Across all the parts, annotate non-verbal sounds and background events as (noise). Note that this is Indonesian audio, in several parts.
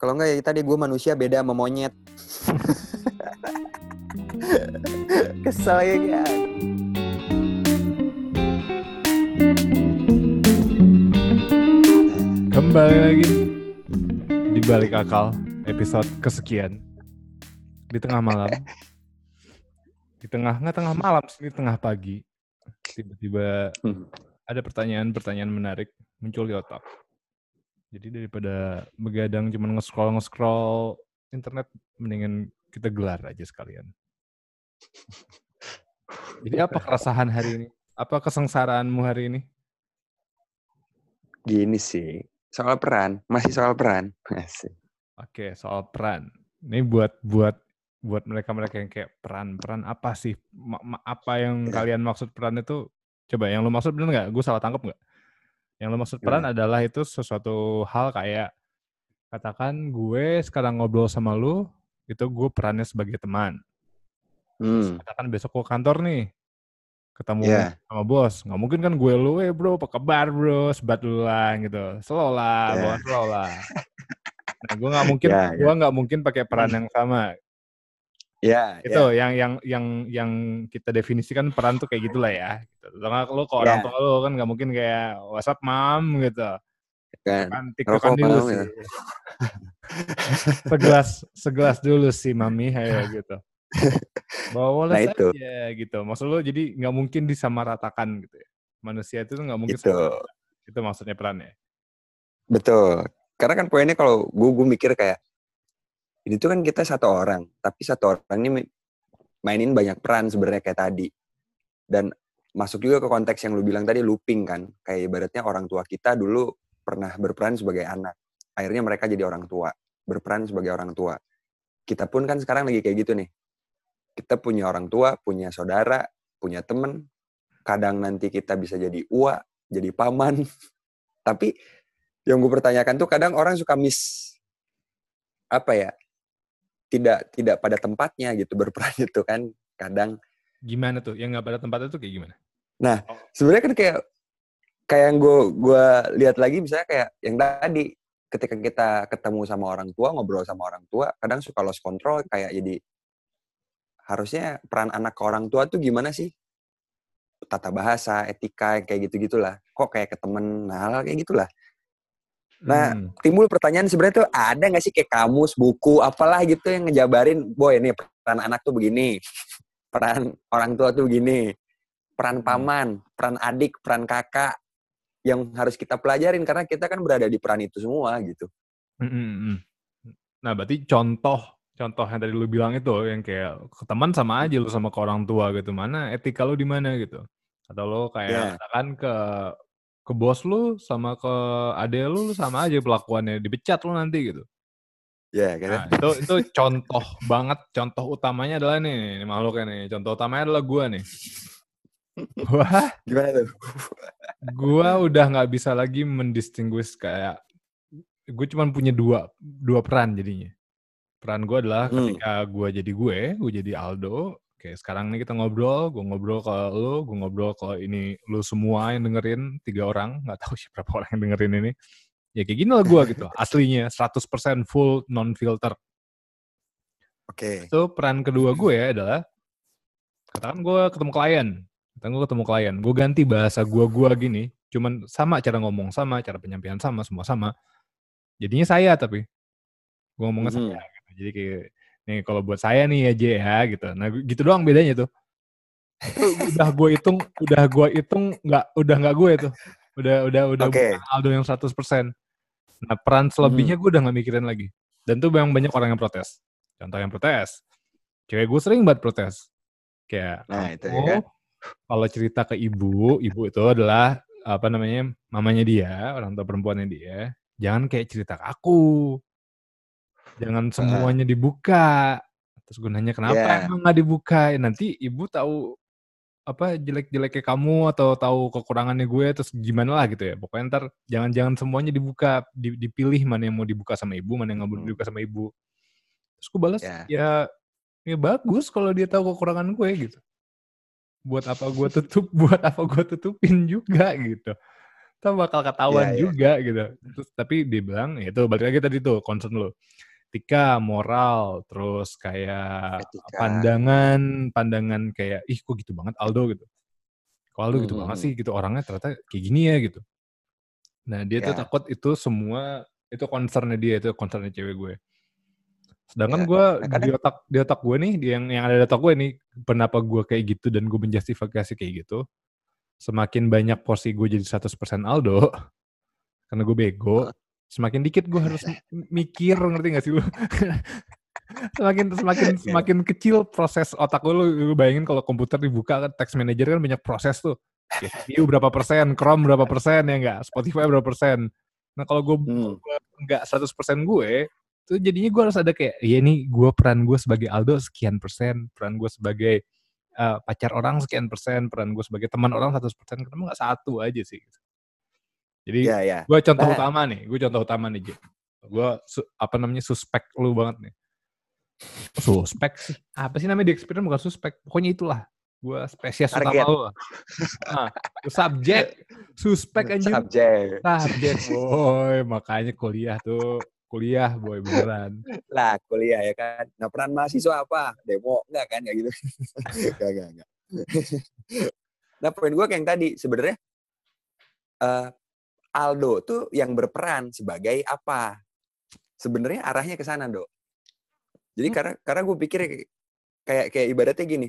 Kalau enggak ya tadi gue manusia beda sama monyet. (laughs) Kesel ya kan. Kembali lagi di balik akal episode kesekian di tengah malam. Di tengah nggak tengah malam sih, di tengah pagi. Tiba-tiba Hmm. ada pertanyaan-pertanyaan menarik muncul di otak. Jadi daripada begadang cuman nge-scroll nge-scroll internet, mendingan kita gelar aja sekalian. (laughs) Jadi apa keresahan hari ini? Apa kesengsaraanmu hari ini? Gini sih, soal peran, masih soal peran. Asik. Oke, soal peran. Ini buat buat buat mereka-mereka yang kayak peran-peran apa sih? Ma- ma- apa yang Ya. (laughs) kalian maksud peran itu? Coba yang lu maksud bener nggak? Gue salah tangkap nggak? Yang lu maksud peran adalah itu sesuatu hal kayak katakan gue sekarang ngobrol sama lu, itu gue perannya sebagai teman. Hmm, Katakan besok gue kantor nih, ketemu ya, sama bos. Nggak mungkin kan gue lu, eh bro, apa kabar bro, sebat duluan gitu. Slow lah, Ya. bawa slow lah. Nah, gue nggak mungkin, Ya, ya. gue nggak mungkin pakai peran yang sama. Ya, Itu ya. yang yang yang yang kita definisikan peran tuh kayak gitulah ya. Gitu. Lo nggak- lo ke orang Ya. tua lo kan nggak mungkin kayak WhatsApp mam gitu. Kan. Kan Rokok tiktokan dulu sih. ya? segelas segelas dulu sih mami, ayo gitu. Bawa Nah, itu. aja gitu. Maksud lo jadi nggak mungkin disamaratakan gitu ya. Manusia itu nggak mungkin sama. Itu maksudnya perannya. Betul. Karena kan poinnya kalau gue gue mikir kayak ini tuh kan kita satu orang, tapi satu orang ini mainin banyak peran sebenarnya kayak tadi. Dan masuk juga ke konteks yang lu bilang tadi looping kan. Kayak ibaratnya orang tua kita dulu pernah berperan sebagai anak. Akhirnya mereka jadi orang tua, berperan sebagai orang tua. Kita pun kan sekarang lagi kayak gitu nih. Kita punya orang tua, punya saudara, punya temen. Kadang nanti kita bisa jadi ua, jadi paman. (laughs) Tapi yang gue pertanyakan tuh kadang orang suka miss apa ya tidak tidak pada tempatnya gitu berperan (laughs) itu kan kadang Gimana tuh? Yang nggak pada tempatnya tuh kayak gimana? sebenarnya kan kayak kayak yang gue gue lihat lagi misalnya kayak yang tadi ketika kita ketemu sama orang tua ngobrol sama orang tua kadang suka lost control kayak jadi harusnya peran anak ke orang tua tuh gimana sih tata bahasa etika kayak gitu gitulah kok kayak ke temen nah hal kayak gitulah Nah, Hmm. timbul pertanyaan sebenarnya tuh ada nggak sih kayak kamus, buku, apalah gitu yang ngejabarin, boy ini peran anak tuh begini, peran orang tua tuh begini, peran Hmm. paman, peran adik, peran kakak, yang harus kita pelajarin karena kita kan berada di peran itu semua gitu. Mm, mm, mm. Nah, berarti contoh contoh yang tadi lu bilang itu yang kayak ke teman sama aja lu sama ke orang tua gitu. Mana etika lu di mana gitu. Atau Ya. kayak katakan ke ke bos lu sama ke ade lu, lu sama aja pelakuannya dipecat lu nanti gitu. Ya, kan? Nah, itu itu contoh banget contoh utamanya adalah nih, nih makhluknya nih. Contoh utamanya adalah gua nih. Wah, Gimana tuh? gua udah nggak bisa lagi mendistinguish kayak gue cuman punya dua dua peran jadinya peran gue adalah Hmm. ketika gue jadi gue gue jadi Aldo kayak sekarang nih kita ngobrol gue ngobrol ke lo gue ngobrol ke ini lo semua yang dengerin tiga orang nggak tahu (laughs) siapa berapa orang yang dengerin ini ya kayak gini lah gue gitu (laughs) aslinya 100% full non filter Oke. itu peran kedua gue ya adalah katakan gue ketemu klien katakan gue ketemu klien gue ganti bahasa gue gue gini cuman sama cara ngomong sama cara penyampaian sama semua sama jadinya saya tapi gue ngomongnya Mhm. saya gitu. jadi kayak nih kalau buat saya nih ya J ya gitu. Nah gitu doang bedanya tuh. Itu udah gue hitung udah gue hitung nggak udah nggak gue itu. Udah udah udah bukan Aldo yang 100% nah peran selebihnya Mhm. gue udah nggak mikirin lagi. Dan tuh memang banyak orang yang protes. Contoh yang protes. Cewek gue sering banget protes. Kayak Nah, itu ya kan. kalau cerita ke ibu ibu itu adalah apa namanya mamanya dia orang tua perempuannya dia jangan kayak cerita ke aku jangan semuanya dibuka terus gue nanya kenapa Ya. emang nggak dibuka nanti ibu tahu apa jelek-jeleknya kamu atau tahu kekurangannya gue terus gimana lah gitu ya pokoknya ntar jangan-jangan semuanya dibuka di- dipilih mana yang mau dibuka sama ibu mana yang nggak mau Hmm. dibuka sama ibu terus gue balas Ya. ya ya bagus kalau dia tahu kekurangan gue gitu buat apa gue tutup (laughs) buat apa gue tutupin juga gitu kita bakal ketahuan yeah, yeah. juga gitu. Terus tapi dia bilang ya itu balik lagi tadi tuh concern lo. Etika, moral, terus kayak Etika. pandangan, pandangan kayak ih kok gitu banget Aldo gitu. Kok Aldo hmm. gitu banget sih gitu orangnya ternyata kayak gini ya gitu. Nah dia yeah. tuh ya. takut itu semua itu concernnya dia itu concernnya cewek gue. Sedangkan ya, gue nah, di otak di otak gue nih, yang yang ada di otak gue nih, kenapa gue kayak gitu dan gue menjustifikasi kayak gitu, semakin banyak porsi gue jadi 100% Aldo, (laughs) karena gue bego, semakin dikit gue harus mikir, ngerti gak sih lu? (laughs) semakin semakin iya. semakin kecil proses otak lu, lu bayangin kalau komputer dibuka kan text manager kan banyak proses tuh. CPU berapa persen, Chrome berapa persen ya enggak, Spotify berapa persen. Nah kalau gue hmm. enggak 100% gue, itu jadinya gue harus ada kayak, ya ini gue peran gue sebagai Aldo sekian persen, peran gue sebagai uh, pacar orang sekian persen, peran gue sebagai teman orang 100 persen, kenapa nggak satu aja sih? Jadi yeah, yeah. gue contoh nah. utama nih, gue contoh utama nih, J. Gue apa namanya suspek lu banget nih. Suspek sih? Apa sih namanya di eksperimen bukan suspek? Pokoknya itulah. Gue spesies Target. utama lu. Nah, subjek, suspek aja. Subjek. Subjek, boy. Makanya kuliah tuh kuliah boy beneran lah kuliah ya kan nah peran mahasiswa apa demo enggak kan kayak gitu (laughs) enggak enggak enggak nah poin gue kayak yang tadi sebenarnya uh, Aldo tuh yang berperan sebagai apa? Sebenarnya arahnya ke sana dok. Jadi hmm. karena karena gue pikir kayak kayak ibaratnya gini.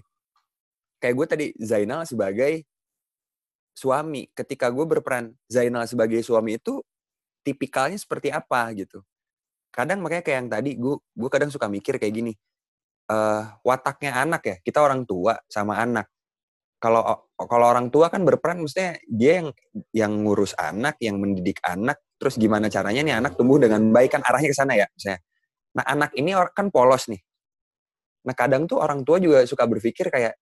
Kayak gue tadi Zainal sebagai suami. Ketika gue berperan Zainal sebagai suami itu tipikalnya seperti apa gitu. Kadang makanya kayak yang tadi gue gue kadang suka mikir kayak gini uh, wataknya anak ya? Kita orang tua sama anak kalau kalau orang tua kan berperan mestinya dia yang yang ngurus anak yang mendidik anak terus gimana caranya nih anak tumbuh dengan baik kan arahnya ke sana ya misalnya nah anak ini kan polos nih. Nah kadang tuh orang tua juga suka berpikir kayak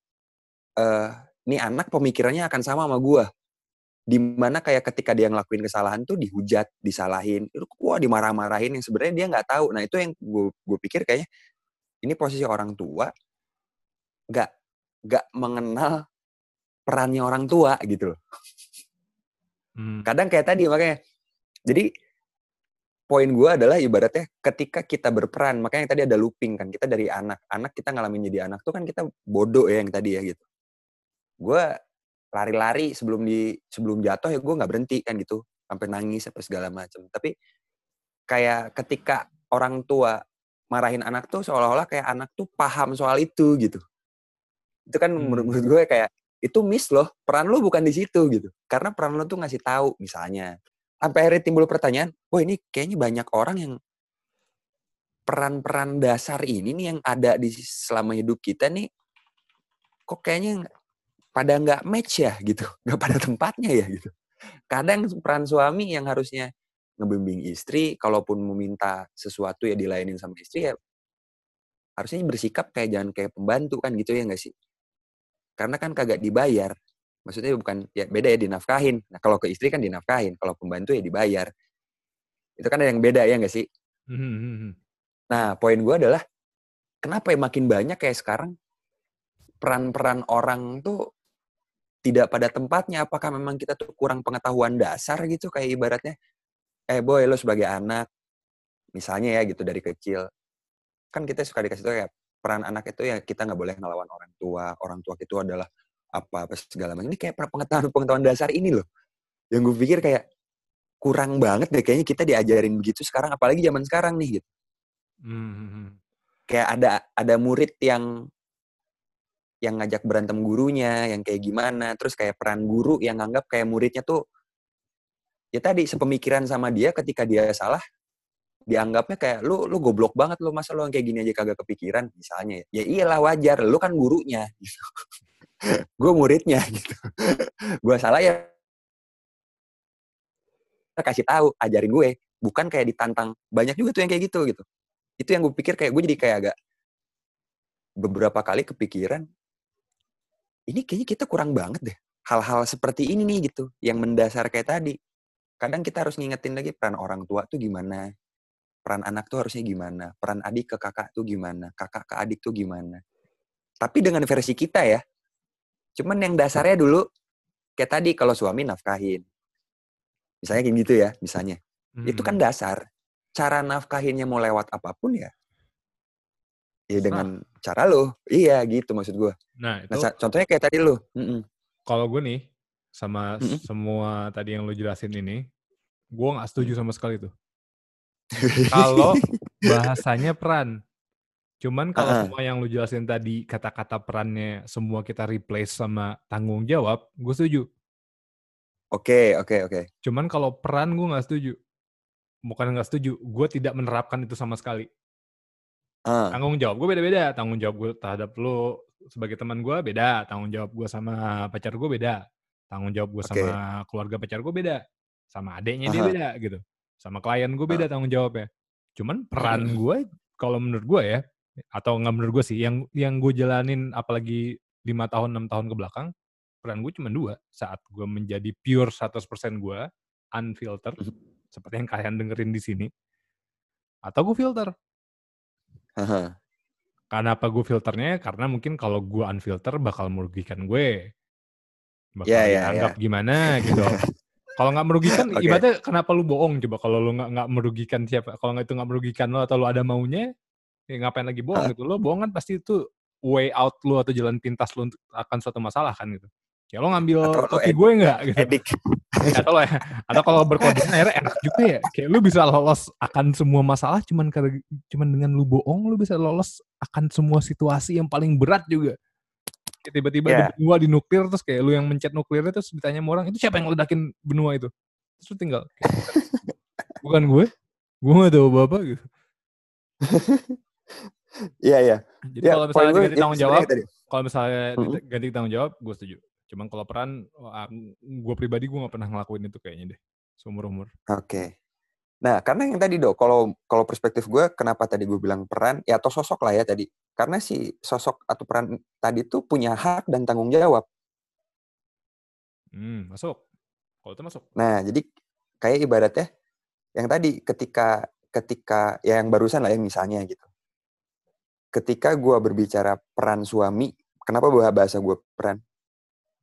eh nih anak pemikirannya akan sama sama gue di mana kayak ketika dia ngelakuin kesalahan tuh dihujat, disalahin, wah dimarah-marahin yang sebenarnya dia nggak tahu. Nah itu yang gue pikir kayaknya ini posisi orang tua nggak nggak mengenal perannya orang tua gitu loh. Hmm. Kadang kayak tadi makanya. Jadi poin gue adalah ibaratnya ketika kita berperan, makanya yang tadi ada looping kan, kita dari anak, anak kita ngalamin jadi anak tuh kan kita bodoh ya yang tadi ya gitu. Gue lari-lari sebelum di sebelum jatuh ya gue nggak berhenti kan gitu sampai nangis sampai segala macam tapi kayak ketika orang tua marahin anak tuh seolah-olah kayak anak tuh paham soal itu gitu itu kan hmm. menurut gue kayak itu miss loh peran lo bukan di situ gitu karena peran lo tuh ngasih tahu misalnya sampai akhirnya timbul pertanyaan oh ini kayaknya banyak orang yang peran-peran dasar ini nih yang ada di selama hidup kita nih kok kayaknya pada nggak match ya gitu, (laughs) nggak pada tempatnya ya gitu. Kadang peran suami yang harusnya ngebimbing istri, kalaupun meminta sesuatu ya dilayanin sama istri ya harusnya bersikap kayak jangan kayak pembantu kan gitu ya nggak sih? Karena kan kagak dibayar. Maksudnya bukan ya beda ya dinafkahin. Nah kalau ke istri kan dinafkahin, kalau pembantu ya dibayar. Itu kan ada yang beda ya nggak sih? Hmm, hmm, hmm. Nah poin gue adalah kenapa ya makin banyak kayak sekarang peran-peran orang tuh tidak pada tempatnya apakah memang kita tuh kurang pengetahuan dasar gitu kayak ibaratnya eh boy lo sebagai anak misalnya ya gitu dari kecil kan kita suka dikasih tau ya peran anak itu ya kita nggak boleh ngelawan orang tua orang tua itu adalah apa apa segala macam ini kayak pengetahuan pengetahuan dasar ini loh yang gue pikir kayak kurang banget deh kayaknya kita diajarin begitu sekarang apalagi zaman sekarang nih gitu hmm. hmm, hmm. kayak ada ada murid yang yang ngajak berantem gurunya, yang kayak gimana, terus kayak peran guru yang nganggap kayak muridnya tuh ya tadi sepemikiran sama dia ketika dia salah dianggapnya kayak lu lu goblok banget lu masa lu kayak gini aja kagak kepikiran? Misalnya ya iyalah wajar lu kan gurunya. (laughs) Gitu. Gue muridnya. (laughs) Gitu. Gue salah ya. Kasih tahu ajarin gue. Bukan kayak ditantang banyak juga tuh yang kayak gitu. Gitu. Itu yang gue pikir kayak gue jadi kayak agak beberapa kali kepikiran ini kayaknya kita kurang banget deh. Hal-hal seperti ini nih gitu, yang mendasar kayak tadi. Kadang kita harus ngingetin lagi peran orang tua tuh gimana. Peran anak tuh harusnya gimana. Peran adik ke kakak tuh gimana. Kakak ke adik tuh gimana. Tapi dengan versi kita ya. Cuman yang dasarnya dulu, kayak tadi kalau suami nafkahin. Misalnya kayak gitu ya, misalnya. Itu kan Hmm. dasar. Cara nafkahinnya mau lewat apa pun ya. Ya dengan cara lo. Iya gitu maksud gue. Nah, Nah, itu ca- contohnya kayak tadi lo. Mm-mm. kalau gue nih sama Mm-mm. semua tadi yang lo jelasin ini, gue nggak setuju Hmm. sama sekali tuh. Kalau (laughs) bahasanya peran. Cuman kalau Ah. semua yang lu jelasin tadi kata-kata perannya semua kita replace sama tanggung jawab, gue setuju. Oke, oke, oke. Cuman kalau peran gue nggak setuju. Bukan nggak setuju, gue tidak menerapkan itu sama sekali. Ah, Tanggung jawab gue beda-beda. Tanggung jawab gue terhadap lu sebagai teman gue beda. Tanggung jawab gue sama pacar gue beda. Tanggung jawab gue Oke. sama keluarga pacar gue beda. Sama adeknya dia Aha. beda gitu. Sama klien gue beda tanggung jawabnya. Cuman peran gue kalau menurut gue ya, atau nggak menurut gue sih, yang yang gue jalanin apalagi lima tahun enam tahun ke belakang, peran gue cuma dua. Saat gue menjadi pure 100% gue, unfiltered, Mhm. seperti yang kalian dengerin di sini, atau gue filter. Aha. Kenapa gue filternya? Karena mungkin kalau gue unfilter bakal merugikan gue. Bakal Ya, ya, dianggap gimana gitu. (laughs) kalau nggak merugikan, (laughs) Oke. ibaratnya kenapa lu bohong coba kalau lu nggak nggak merugikan siapa? Kalau nggak itu nggak merugikan lo atau lu ada maunya, ya ngapain lagi bohong gitu? Lo bohong kan pasti itu way out lu atau jalan pintas lu untuk akan suatu masalah kan gitu. Ya lo ngambil Atau kopi gue nggak gitu. Edik. (laughs) atau lo atau kalau berkode akhirnya enak juga ya kayak lu bisa lolos akan semua masalah cuman cuman dengan lu bohong lu bisa lolos akan semua situasi yang paling berat juga Tiba-tiba ada Ya. benua di nuklir terus kayak lu yang mencet nuklirnya terus ditanya sama orang itu siapa yang ledakin benua itu terus lu tinggal bukan, gue gue gak tahu apa apa gitu (laughs) Iya, iya. jadi Ya, kalau misalnya ganti tanggung jawab kalau misalnya ganti tanggung jawab gue setuju cuman kalau peran gue pribadi gue gak pernah ngelakuin itu kayaknya deh seumur umur Oke. Nah, karena yang tadi dok, kalau kalau perspektif gue, kenapa tadi gue bilang peran, ya atau sosok lah ya tadi. Karena si sosok atau peran tadi tuh punya hak dan tanggung jawab. hmm masuk kalau itu masuk Nah, jadi kayak ibaratnya yang tadi ketika ketika ya yang barusan lah ya misalnya gitu. Ketika gue berbicara peran suami, kenapa bah- bahasa gue peran?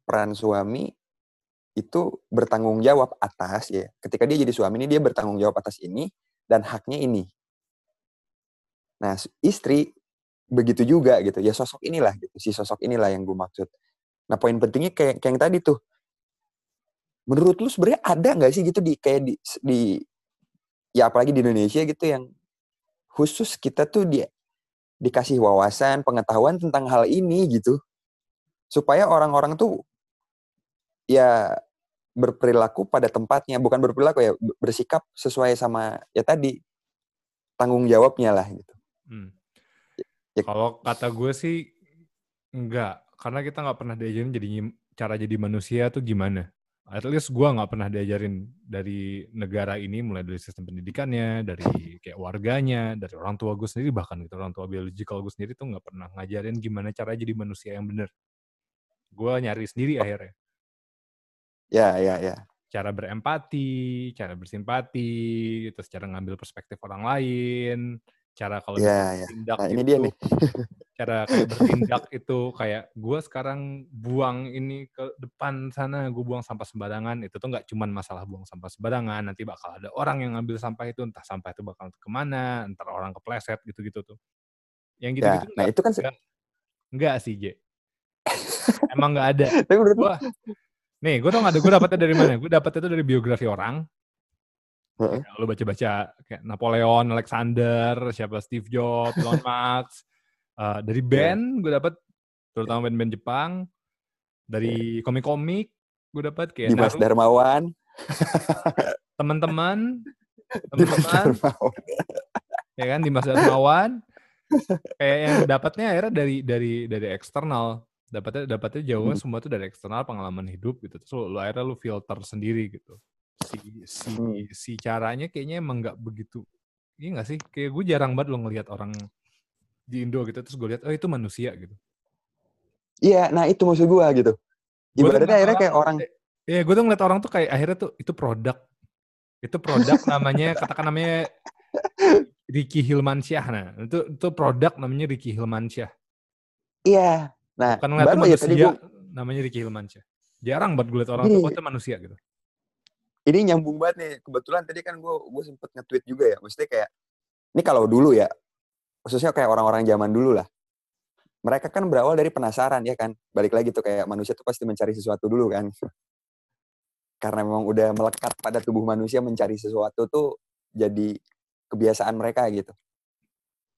Peran suami itu bertanggung jawab atas ya. Ketika dia jadi suami ini dia bertanggung jawab atas ini dan haknya ini. Nah, istri begitu juga gitu. Ya sosok inilah gitu. Si sosok inilah yang gue maksud. Nah, poin pentingnya kayak, kayak yang tadi tuh. Menurut lu sebenarnya ada nggak sih gitu di kayak di, di ya apalagi di Indonesia gitu yang khusus kita tuh dia dikasih wawasan, pengetahuan tentang hal ini gitu. Supaya orang-orang tuh ya berperilaku pada tempatnya, bukan berperilaku ya, bersikap sesuai sama ya tadi tanggung jawabnya lah gitu. Hmm. Ya. Kalau kata gue sih enggak, karena kita nggak pernah diajarin jadi cara jadi manusia tuh gimana. At least gue nggak pernah diajarin dari negara ini, mulai dari sistem pendidikannya, dari kayak warganya, dari orang tua gue sendiri bahkan gitu orang tua biologikal gue sendiri tuh nggak pernah ngajarin gimana cara jadi manusia yang bener. Gue nyari sendiri akhirnya. Ya, ya, ya. cara berempati, cara bersimpati, terus cara ngambil perspektif orang lain, cara kalau Ya, ya. bertindak Nah, ini itu, dia nih. (laughs) cara kayak bertindak itu kayak gue sekarang buang ini ke depan sana, gue buang sampah sembarangan, itu tuh nggak cuman masalah buang sampah sembarangan, nanti bakal ada orang yang ngambil sampah itu, entah sampah itu bakal ke mana, entar orang kepleset gitu-gitu tuh. Yang Ya, gitu-gitu nah nggak, itu kan se- nggak, nggak sih, J. Emang nggak ada. (laughs) tapi menurut Gua, nih, gue tau gak ada, gue dapetnya dari mana? Gue dapetnya itu dari biografi orang. Kayak lo baca-baca kayak Napoleon, Alexander, siapa Steve Jobs, Elon Musk. (laughs) Eh, dari band gue dapat terutama band-band Jepang. Dari komik-komik gue dapat kayak Dimas Naruto, Darmawan, (laughs) teman-teman, teman-teman, ya kan Dimas Darmawan. kayak yang dapatnya akhirnya dari dari dari eksternal. Dapatnya dapatnya jauhnya Hmm. semua tuh dari eksternal pengalaman hidup gitu. Terus lo, lo akhirnya lo filter sendiri gitu. Si si Hmm. si caranya kayaknya emang nggak begitu. Iya nggak sih? Kayak gue jarang banget lo ngelihat orang di Indo gitu terus gue lihat oh itu manusia gitu. Iya, nah itu maksud gua gitu. Ibaratnya akhirnya kayak orang Iya, gue tuh ngeliat orang tuh kayak akhirnya tuh itu produk. Itu produk namanya katakan namanya Ricky Hilmansyah. Nah, itu itu produk namanya Ricky Hilmansyah. iya. Nah, Bukan baru ya tadi manusia gua namanya Ricky Hilmansyah. Jarang banget gue liat orang tuh Gini. oh itu manusia gitu. ini nyambung banget nih. Kebetulan tadi kan gue gue sempet nge-tweet juga ya. Maksudnya kayak ini kalau dulu ya, khususnya kayak orang-orang zaman dulu lah. Mereka kan berawal dari penasaran ya kan. Balik lagi tuh kayak manusia tuh pasti mencari sesuatu dulu kan. (laughs) Karena memang udah melekat pada tubuh manusia mencari sesuatu tuh jadi kebiasaan mereka gitu.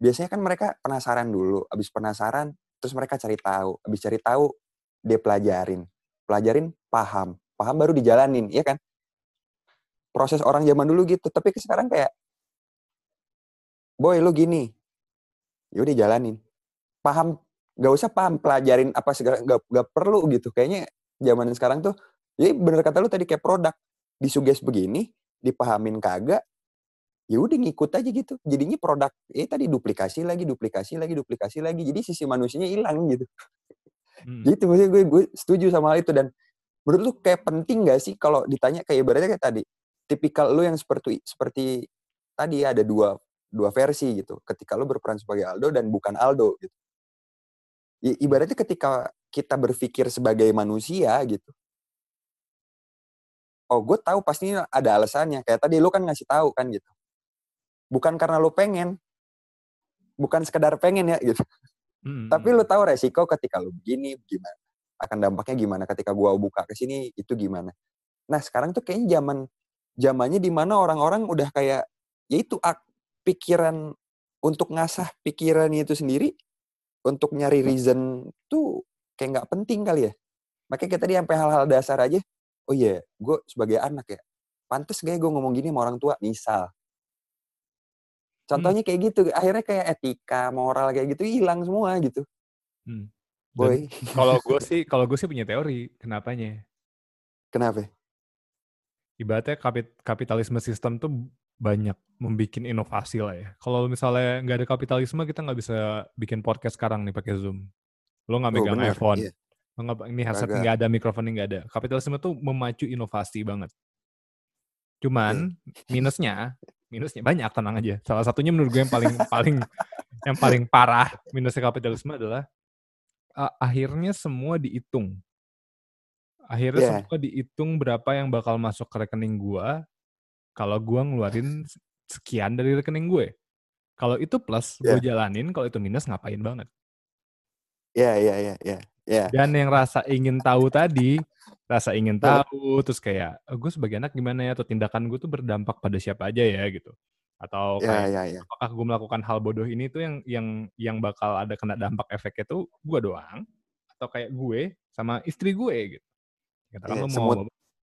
Biasanya kan mereka penasaran dulu, abis penasaran terus mereka cari tahu, abis cari tahu dia pelajarin, pelajarin paham, paham baru dijalanin, ya kan? Proses orang zaman dulu gitu, tapi sekarang kayak, boy lu gini, ya udah jalanin, paham, gak usah paham pelajarin apa segala, gak, gak perlu gitu, kayaknya zaman sekarang tuh, ya bener kata lu tadi kayak produk, disuges begini, dipahamin kagak, ya udah ngikut aja gitu. Jadinya produk eh tadi duplikasi lagi, duplikasi lagi, duplikasi lagi. Jadi sisi manusianya hilang gitu. Hmm. Gitu maksudnya gue gue setuju sama hal itu dan menurut lu kayak penting gak sih kalau ditanya kayak ibaratnya kayak tadi tipikal lu yang seperti seperti tadi ada dua dua versi gitu. Ketika lu berperan sebagai Aldo dan bukan Aldo gitu. I, ibaratnya ketika kita berpikir sebagai manusia gitu. Oh, gue tahu pasti ada alasannya. Kayak tadi lu kan ngasih tahu kan gitu bukan karena lu pengen. Bukan sekedar pengen ya gitu. Hmm. tapi lu tahu resiko ketika lu begini gimana? Akan dampaknya gimana ketika gua buka ke sini itu gimana? Nah sekarang tuh kayaknya zaman zamannya di mana orang-orang udah kayak yaitu pikiran untuk ngasah pikiran itu sendiri untuk nyari reason tuh kayak nggak penting kali ya. Makanya kita tadi sampai hal-hal dasar aja oh iya yeah, gue sebagai anak ya pantas gak ya gue ngomong gini sama orang tua? Misal Hmm. Contohnya kayak gitu, akhirnya kayak etika, moral kayak gitu hilang semua gitu. Hmm. Boy. Kalau gue (laughs) sih, kalau gue sih punya teori, kenapanya? Kenapa? Ibaratnya kapit kapitalisme sistem tuh banyak membuat inovasi lah ya. Kalau misalnya nggak ada kapitalisme, kita nggak bisa bikin podcast sekarang nih pakai Zoom. Lo nggak oh, megang oh, iPhone. Iya. Lo gak, ini headset nggak ada, mikrofon nggak ada. Kapitalisme tuh memacu inovasi banget. Cuman iya. minusnya minusnya banyak tenang aja. Salah satunya menurut gue yang paling (laughs) paling yang paling parah minusnya kapitalisme adalah uh, akhirnya semua dihitung. Akhirnya yeah. semua dihitung berapa yang bakal masuk ke rekening gue kalau gue ngeluarin sekian dari rekening gue. Kalau itu plus yeah. gue jalanin, kalau itu minus ngapain banget. Iya, yeah, iya, yeah, iya, yeah, Yeah. Dan yang rasa ingin tahu tadi, rasa ingin tahu, terus kayak oh, gue sebagai anak gimana ya, atau tindakan gue tuh berdampak pada siapa aja ya gitu. Atau kayak yeah, yeah, yeah. apakah gue melakukan hal bodoh ini tuh yang yang yang bakal ada kena dampak efeknya tuh gue doang, atau kayak gue sama istri gue gitu. Katakan yeah, lo mau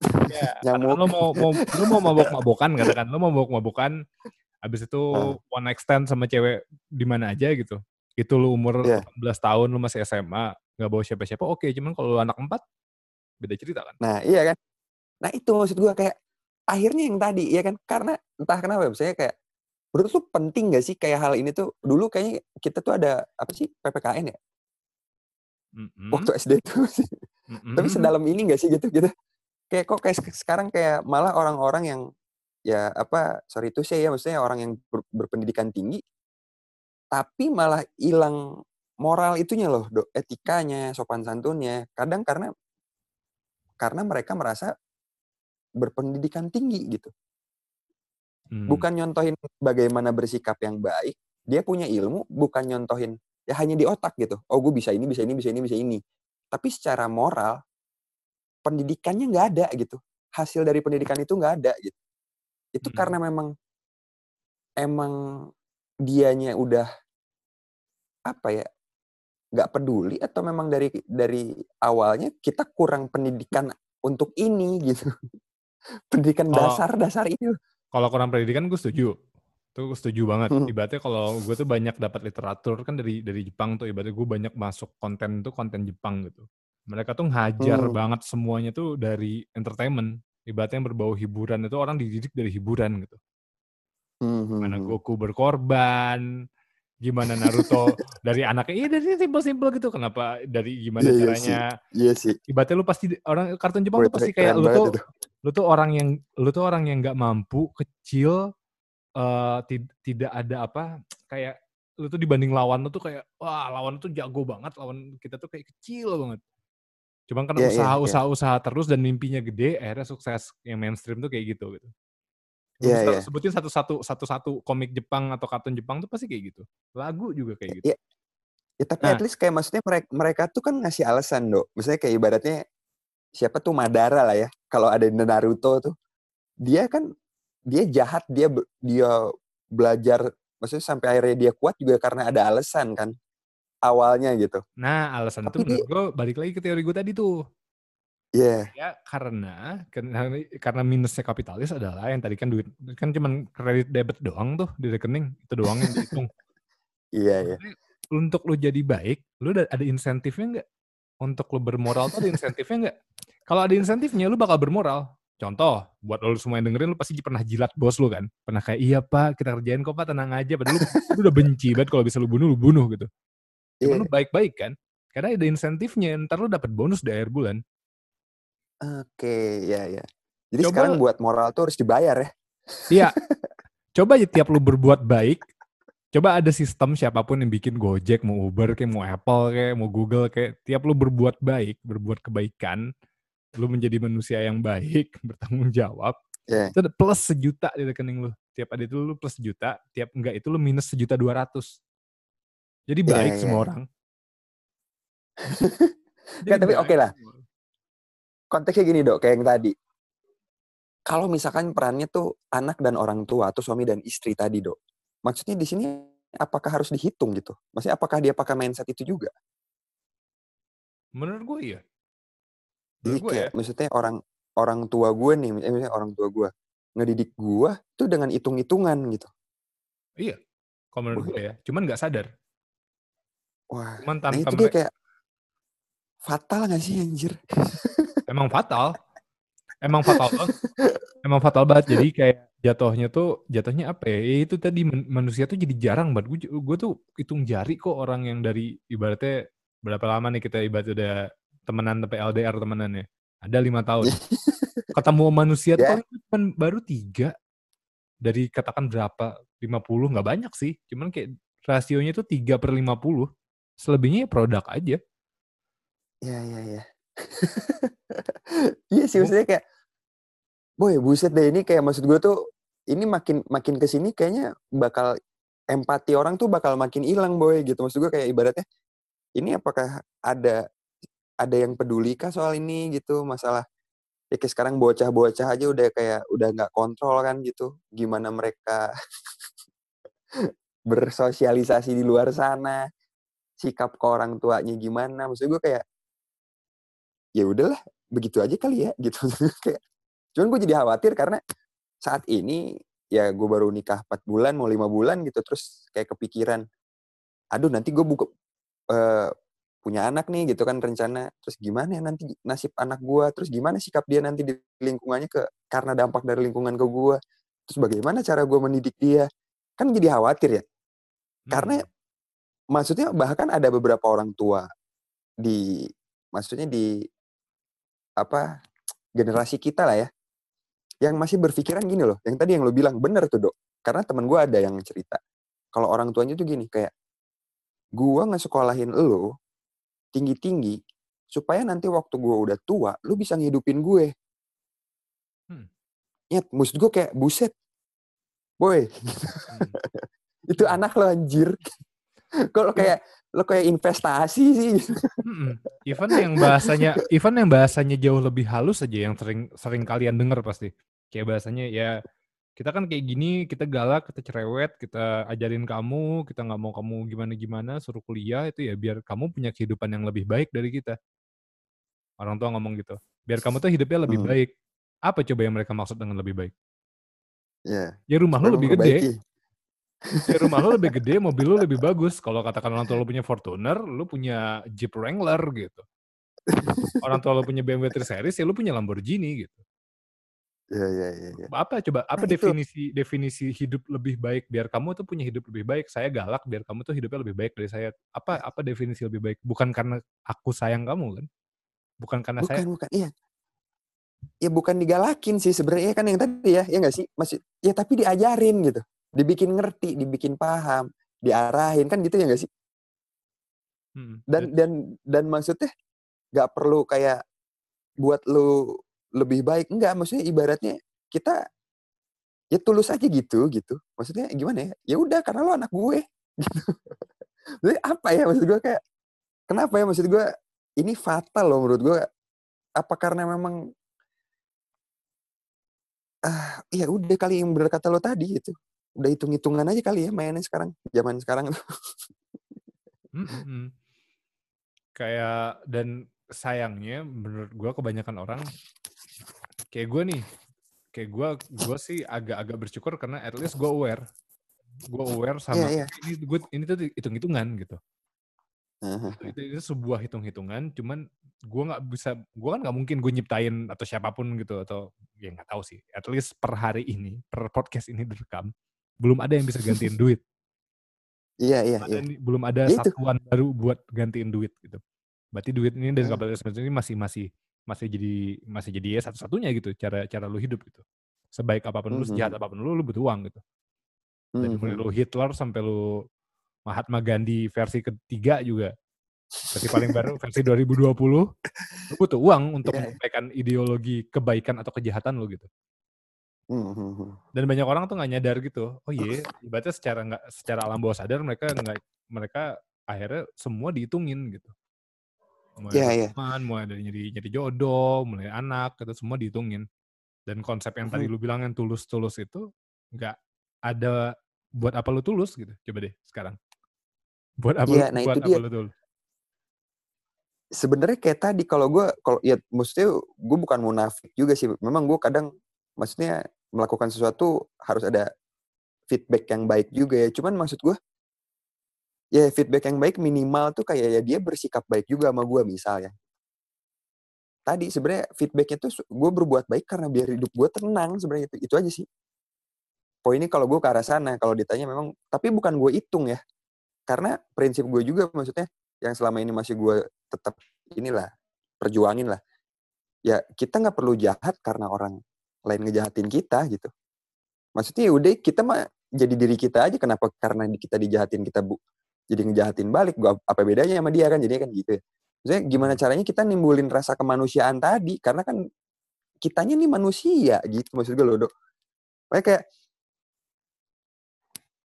(laughs) ya, katakan lo mau mau lo mau mabok-mabokan katakan lo mau mabok-mabokan habis itu one night stand sama cewek di mana aja gitu. Itu lo umur yeah. 18 tahun lo masih SMA, nggak bawa siapa-siapa oke cuman kalau anak empat beda cerita kan nah iya kan nah itu maksud gue kayak akhirnya yang tadi ya kan karena entah kenapa misalnya kayak menurut tuh penting gak sih kayak hal ini tuh dulu kayaknya kita tuh ada apa sih ppkn ya mm-hmm. waktu sd tuh mm-hmm. tapi sedalam ini gak sih gitu gitu kayak kok kayak sekarang kayak malah orang-orang yang ya apa sorry itu sih ya maksudnya orang yang ber, berpendidikan tinggi tapi malah hilang moral itunya loh, do, etikanya, sopan santunnya. Kadang karena karena mereka merasa berpendidikan tinggi gitu. Hmm. Bukan nyontohin bagaimana bersikap yang baik, dia punya ilmu, bukan nyontohin ya hanya di otak gitu. Oh, gue bisa ini, bisa ini, bisa ini, bisa ini. Tapi secara moral, pendidikannya nggak ada gitu. Hasil dari pendidikan itu nggak ada gitu. Itu hmm. karena memang emang dianya udah apa ya nggak peduli atau memang dari dari awalnya kita kurang pendidikan untuk ini gitu (laughs) pendidikan dasar dasar ini kalau kurang pendidikan gue setuju tuh gue setuju banget hmm. ibaratnya kalau gue tuh banyak dapat literatur kan dari dari Jepang tuh ibaratnya gue banyak masuk konten tuh konten Jepang gitu mereka tuh ngajar hmm. banget semuanya tuh dari entertainment ibaratnya yang berbau hiburan itu orang dididik dari hiburan gitu hmm. hmm mana hmm. Goku berkorban gimana Naruto dari anaknya iya dari simple-simple gitu kenapa dari gimana yeah, iya caranya iya sih, yeah, ibaratnya lu pasti orang kartun Jepang tuh pasti kayak lu tuh itu. lu tuh orang yang lu tuh orang yang nggak mampu kecil uh, tidak ada apa kayak lu tuh dibanding lawan lu tuh kayak wah lawan tuh jago banget lawan kita tuh kayak kecil banget Cuman karena Iya, iya, iya. usaha-usaha-usaha terus dan mimpinya gede, akhirnya sukses. Yang mainstream tuh kayak gitu gitu. Bisa iya. sebutin satu-satu satu-satu komik Jepang atau kartun Jepang tuh pasti kayak gitu. Lagu juga kayak gitu. Iya. Ya tapi Nah. at least kayak maksudnya mereka, mereka tuh kan ngasih alasan, Dok. Misalnya kayak ibaratnya siapa tuh Madara lah ya. Kalau ada di Naruto tuh. Dia kan dia jahat, dia dia belajar maksudnya sampai akhirnya dia kuat juga karena ada alasan kan awalnya gitu. Nah, alasan itu Tapi dia menurut gue balik lagi ke teori gue tadi tuh. Iya. Ya karena karena minusnya kapitalis adalah yang tadi kan duit kan cuman kredit debit doang tuh di rekening itu doang yang dihitung. Iya, iya. Maksudnya, untuk lu jadi baik, lu ada, insentifnya nggak? Untuk lu bermoral tuh ada insentifnya nggak? Kalau ada insentifnya, lu bakal bermoral. Contoh, buat lu semua yang dengerin, lu pasti pernah jilat bos lu kan? Pernah kayak, iya pak, kita kerjain kok pak, tenang aja. Padahal lu, lu udah benci banget kalau bisa lu bunuh, lu bunuh gitu. Cuma Iya. lu baik-baik kan? Karena ada insentifnya, ntar lu dapat bonus di akhir bulan. Oke, ya ya. Jadi Coba- sekarang buat moral tuh harus dibayar ya. Iya. (laughs) Coba aja tiap lu berbuat baik, coba ada sistem siapa pun yang bikin Gojek, mau Uber, kayak mau Apple, kayak mau Google, kayak tiap lu berbuat baik, berbuat kebaikan, lu menjadi manusia yang baik, (laughs) bertanggung jawab, itu ada plus sejuta di rekening lu. Tiap ada itu lu plus sejuta, tiap enggak itu lu minus sejuta dua ratus. Jadi Iya, baik iya, semua iya. orang. (laughs) Nggak, tapi oke lah. semua. Konteksnya gini dok, kayak yang tadi. Kalau misalkan perannya tuh anak dan orang tua atau suami dan istri tadi dok. Maksudnya di sini apakah harus dihitung gitu? Maksudnya apakah dia pakai mindset itu juga? Menurut gue iya. Jadi gue ya. kayak maksudnya orang orang tua gue nih, eh, misalnya orang tua gue ngedidik gue tuh dengan hitung-hitungan gitu. Iya. Kalau menurut gue ya. Cuman nggak sadar. Wah, Cuman nah tanpa itu dia kayak fatal gak sih anjir? (laughs) emang fatal. Emang fatal banget. Emang fatal banget. Jadi kayak jatuhnya tuh, jatuhnya apa ya? ya itu tadi man- manusia tuh jadi jarang banget. Gue, gue tuh hitung jari kok orang yang dari ibaratnya berapa lama nih kita ibarat udah temenan sampai LDR temenannya. Ada lima tahun. (laughs) Ketemu manusia tuh Ya. cuma baru tiga. Dari katakan berapa? 50, nggak banyak sih. Cuman kayak rasionya tuh 3 per 50. Selebihnya ya produk aja. Iya, iya, iya. Iya sih maksudnya kayak boy buset deh ini kayak maksud gue tuh ini makin makin ke sini kayaknya bakal empati orang tuh bakal makin hilang boy gitu. Maksud gue kayak ibaratnya ini apakah ada ada yang peduli kah soal ini? Gitu masalah ya kayak sekarang bocah-bocah aja udah kayak udah nggak kontrol kan gitu. Gimana mereka (laughs) bersosialisasi di luar sana sikap ke orang tuanya gimana? Maksud gue kayak ya udahlah begitu aja kali ya gitu. (laughs) Kayak cuman gue jadi khawatir karena saat ini ya gue baru nikah 4 bulan mau lima bulan gitu terus kayak kepikiran aduh nanti gue buka eh, punya anak nih gitu kan rencana. Terus gimana ya nanti nasib anak gue terus gimana sikap dia nanti di lingkungannya ke karena dampak dari lingkungan ke gue terus bagaimana cara gue mendidik dia? Kan jadi khawatir ya. Karena Hmm. maksudnya bahkan ada beberapa orang tua di maksudnya di apa generasi kita lah ya yang masih berpikiran gini loh yang tadi yang lo bilang bener tuh dok. Karena teman gue ada yang cerita kalau orang tuanya tuh gini kayak gua ngesekolahin lo tinggi tinggi supaya nanti waktu gue udah tua lu bisa ngidupin gue. Hmm. ya maksud gue kayak buset boy. Hmm. (laughs) itu anak lo anjir. (laughs) Kalau kayak lo kayak investasi sih Mm-mm. Even yang bahasanya, even yang bahasanya jauh lebih halus aja yang sering sering kalian dengar pasti. Kayak bahasanya ya kita kan kayak gini, kita galak, kita cerewet, kita ajarin kamu, kita nggak mau kamu gimana-gimana, suruh kuliah itu ya biar kamu punya kehidupan yang lebih baik dari kita. Orang tua ngomong gitu. Biar kamu tuh hidupnya lebih Hmm. baik. Apa coba yang mereka maksud dengan lebih baik? ya Ya rumah lu supaya lebih gede. Ya rumah lu lebih gede, mobil lu lebih bagus. Kalau katakan orang tua lu punya Fortuner, lu punya Jeep Wrangler gitu. Orang tua lu punya BMW 3 Series, ya lu punya Lamborghini gitu. ya ya ya ya Apa coba apa Nah, itu. definisi definisi hidup lebih baik biar kamu tuh punya hidup lebih baik? Saya galak biar kamu tuh hidupnya lebih baik dari saya. Apa apa definisi lebih baik? Bukan karena aku sayang kamu kan? Bukan karena bukan saya bukan iya ya bukan digalakin sih sebenarnya kan yang tadi ya ya nggak sih masih ya tapi diajarin gitu dibikin ngerti dibikin paham diarahin kan gitu ya nggak sih? Mm, dan dan dan maksudnya nggak perlu kayak buat lu lebih baik enggak maksudnya ibaratnya kita ya tulus aja gitu gitu. Maksudnya gimana ya? Ya udah karena lo anak gue (laughs) gitu. Jadi apa ya maksud gue kayak kenapa ya maksud gue ini fatal loh menurut gue apa karena memang ah ya udah kali yang bener kata lo tadi gitu udah hitung hitungan aja kali ya mainnya sekarang zaman sekarang tuh Hmm, hmm, hmm. Kayak dan sayangnya menurut gue kebanyakan orang kayak gue nih, kayak gue gue sih agak-agak bersyukur karena at least gue aware, gue aware sama Iya, iya. ini gue ini tuh hitung-hitungan gitu. Heeh. Itu, itu sebuah hitung-hitungan, cuman gue nggak bisa, gue kan nggak mungkin gue nyiptain atau siapa pun gitu atau ya nggak tahu sih. At least per hari ini, per podcast ini direkam, belum ada yang bisa gantiin duit. iya iya Belum iya ada, belum ada Ya itu. satuan baru buat gantiin duit gitu. Berarti duit ini dari Hmm. kapitalisme ini masih masih masih jadi masih jadi ya satu-satunya gitu cara cara lu hidup gitu. Sebaik apa pun lu, Mhm. sejahat apa pun lu, lu butuh uang gitu. Dari mulai Mhm. lu Hitler sampai lu Mahatma Gandhi versi ketiga juga. Versi paling baru versi 2020 lu butuh uang untuk Iya. menyampaikan ideologi kebaikan atau kejahatan lu gitu. Mhm. Dan banyak orang tuh nggak nyadar gitu. Oh iya, (clears throat) ibaratnya secara nggak secara alam bawah sadar mereka nggak mereka akhirnya semua dihitungin gitu. Mulai Iya, dari iya. teman, mulai dari nyari, nyari jodoh, mulai anak, itu semua dihitungin. Dan konsep yang tadi lu bilang yang tulus-tulus itu nggak ada buat apa lu tulus gitu. Coba deh sekarang. Buat apa Iya, lu, nah buat itu apa dia. lu tulus? Sebenarnya kayak tadi kalau gue kalau ya maksudnya gue bukan munafik juga sih. Memang gue kadang maksudnya melakukan sesuatu harus ada feedback yang baik juga ya. Cuman maksud gue ya feedback yang baik minimal tuh kayak ya dia bersikap baik juga sama gue misalnya. Tadi sebenarnya feedbacknya tuh gue berbuat baik karena biar hidup gue tenang sebenarnya itu itu aja sih. Poinnya kalau gue ke arah sana kalau ditanya memang tapi bukan gue hitung ya. Karena prinsip gue juga maksudnya yang selama ini masih gue tetap inilah perjuangin lah. Ya kita nggak perlu jahat karena orang lain ngejahatin kita gitu. Maksudnya ya udah kita mah jadi diri kita aja. Kenapa? Karena kita dijahatin kita bu. Jadi ngejahatin balik gua apa bedanya sama dia kan? Jadinya kan gitu ya. Maksudnya gimana caranya kita nimbulin rasa kemanusiaan tadi? Karena kan kitanya nih manusia gitu maksud gue loh dok. Makanya kayak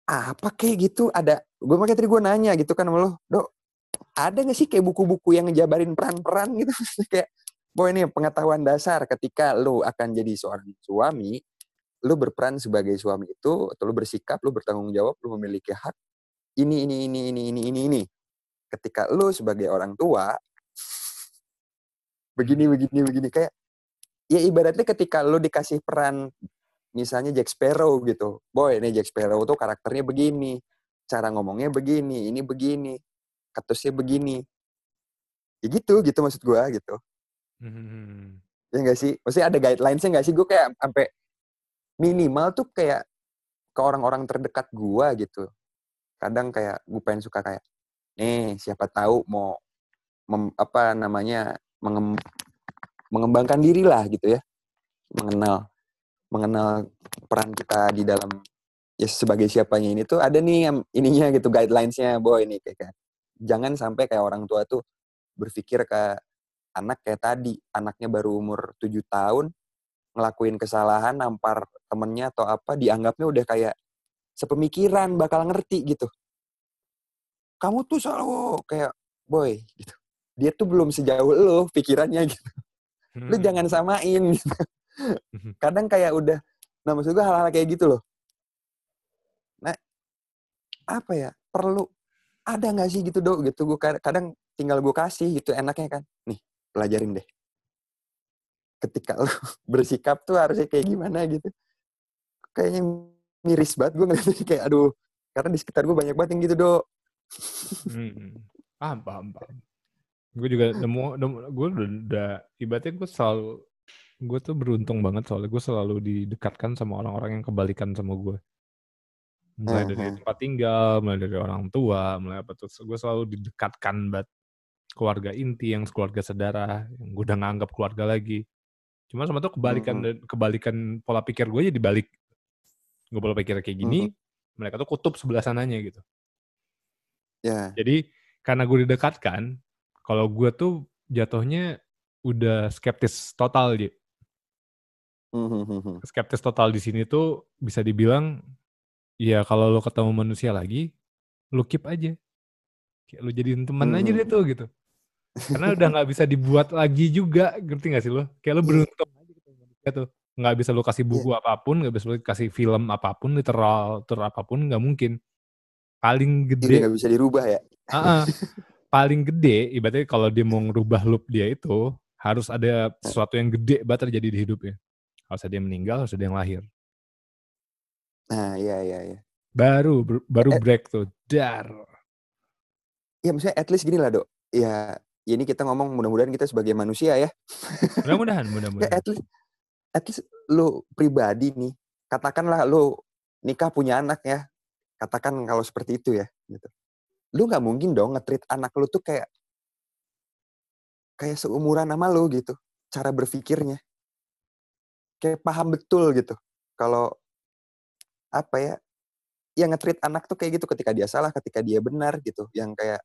apa kayak gitu. Ada gue makanya tadi gue nanya gitu kan sama lo dok ada gak sih kayak buku-buku yang ngejabarin peran-peran? gitu. (laughs) Kayak Boy ini pengetahuan dasar ketika lu akan jadi seorang suami, lu berperan sebagai suami itu, atau lu bersikap, lu bertanggung jawab, lu memiliki hak ini ini ini ini ini ini ini. Ketika lu sebagai orang tua begini begini begini kayak ya ibaratnya ketika lu dikasih peran misalnya Jack Sparrow gitu. Boy, ini Jack Sparrow tuh karakternya begini, cara ngomongnya begini, ini begini, katusnya begini. Ya gitu, gitu maksud gua gitu. Hmm. Ya enggak sih? Maksudnya ada guidelines-nya enggak sih? Gue kayak sampai minimal tuh kayak ke orang-orang terdekat gua gitu. Kadang kayak gue pengen suka kayak, nih siapa tahu mau mem, apa namanya mengem, mengembangkan diri lah gitu ya, mengenal mengenal peran kita di dalam ya sebagai siapanya ini tuh ada nih yang ininya gitu guidelines-nya boy ini kayak, kayak jangan sampai kayak orang tua tuh berpikir ke anak kayak tadi anaknya baru umur 7 tahun ngelakuin kesalahan nampar temennya atau apa dianggapnya udah kayak sepemikiran bakal ngerti gitu. Kamu tuh selalu kayak boy gitu. Dia tuh belum sejauh lo pikirannya gitu. Lu Hmm. jangan samain gitu. (laughs) kadang kayak udah nah maksud gue hal-hal kayak gitu loh. Nah apa ya perlu ada nggak sih gitu dok? Gitu gue kadang tinggal gue kasih gitu enaknya kan. Nih pelajarin deh ketika lu (laughs) bersikap tuh harusnya kayak gimana gitu kayaknya miris banget gue ngeliatnya (laughs) kayak aduh karena di sekitar gue banyak banget yang gitu dok Hmm. Paham, paham, paham. Gue juga nemu, nemu gue udah, udah ibaratnya gue selalu, gue tuh beruntung banget soalnya gue selalu didekatkan sama orang-orang yang kebalikan sama gue. Mulai dari tempat tinggal, mulai dari orang tua, mulai apa tuh, gue selalu didekatkan banget keluarga inti yang keluarga saudara, yang gue udah nganggap keluarga lagi. Cuma sama tuh kebalikan Mhm. dan kebalikan pola pikir gue jadi balik. Gue pola pikir kayak gini, mereka tuh kutub sebelah sananya gitu. ya Jadi karena gue didekatkan, kalau gue tuh jatuhnya udah skeptis total dia. Hmm, Skeptis total di sini tuh bisa dibilang ya kalau lo ketemu manusia lagi, lu keep aja. Kayak lu jadiin teman aja deh Hmm. tuh gitu. Karena udah nggak bisa dibuat lagi juga, ngerti gak sih lo? Kayak lo Iya. beruntung aja manusia tuh. Nggak bisa lo kasih buku apa pun, nggak bisa lo kasih film apa pun, literatur apa pun, nggak mungkin. Paling Ini gede nggak bisa dirubah ya. Heeh. (laughs) Paling gede, ibaratnya kalau dia mau ngerubah loop dia itu, harus ada sesuatu yang gede banget terjadi di hidupnya. Harus ada yang meninggal, harus ada yang lahir. Nah, iya iya iya. Baru baru Eh. break tuh. Dar. Ya maksudnya at least gini lah, Dok. Ya, ya ini kita ngomong mudah-mudahan kita sebagai manusia ya. Mudah-mudahan, Ya (laughs) mudah-mudahan. at least at least lu pribadi nih, katakanlah lu nikah punya anak ya. Katakan kalau seperti itu ya, gitu. Lu nggak mungkin dong nge-treat anak lu tuh kayak kayak seumuran sama lu gitu. Cara berpikirnya. Kayak paham betul gitu. Kalau apa ya? yang nge-treat anak tuh kayak gitu ketika dia salah, ketika dia benar gitu. Yang kayak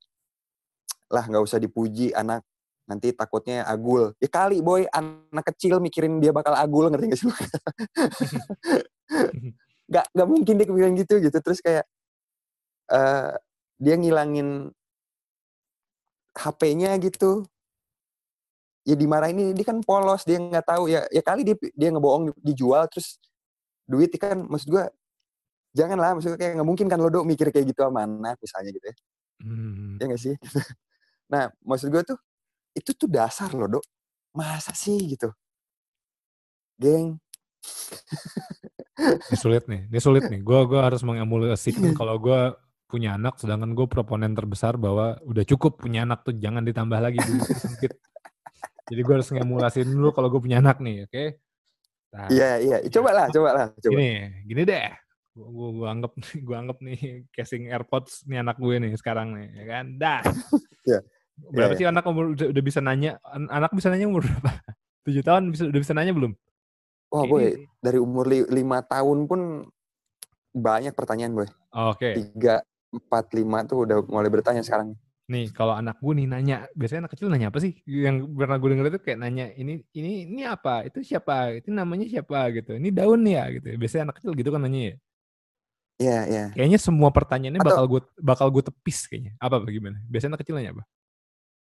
lah nggak usah dipuji anak nanti takutnya agul. Ya kali boy anak kecil mikirin dia bakal agul ngerti gak sih (laughs) lu? Gak, gak mungkin dia kepikiran gitu gitu. Terus kayak eh dia ngilangin HP-nya gitu. Ya dimarahin ini dia kan polos dia nggak tahu ya ya kali dia dia ngebohong dijual terus duit kan maksud gua janganlah maksudnya kayak nggak mungkin kan lo dok mikir kayak gitu sama anak misalnya gitu ya Hmm. ya nggak sih (laughs) nah maksud gue tuh itu tuh dasar loh dok masa sih gitu geng (laughs) Ini sulit nih, ini sulit nih. Gue gua harus mengemulasikan kalau gue punya anak, sedangkan gue proponen terbesar bahwa udah cukup punya anak tuh jangan ditambah lagi dulu sempit. Jadi gue harus ngemulasin dulu kalau gue punya anak nih, oke? Nah, iya iya coba lah coba lah coba Gini, gini deh. Gue gua, gua anggap gua anggap nih casing AirPods nih anak gue nih sekarang nih, ya kan? Dah. (laughs) Iya. Berapa Iya, sih anak umur udah, udah bisa nanya? An- Anak bisa nanya umur berapa? (laughs) Tujuh tahun bisa udah bisa nanya belum? wah Kayak boy ini- dari umur li- lima tahun pun banyak pertanyaan boy Oke. tiga empat lima tuh udah mulai bertanya sekarang Nih, kalau anak gue nih nanya, biasanya anak kecil nanya apa sih? Yang pernah gue denger itu kayak nanya, ini ini ini apa? Itu siapa? Itu namanya siapa gitu. Ini daun ya gitu. Biasanya anak kecil gitu kan nanya ya. iya iya Kayaknya semua pertanyaannya Atau- bakal gue bakal gue tepis kayaknya. Apa bagaimana? Biasanya anak kecil nanya apa?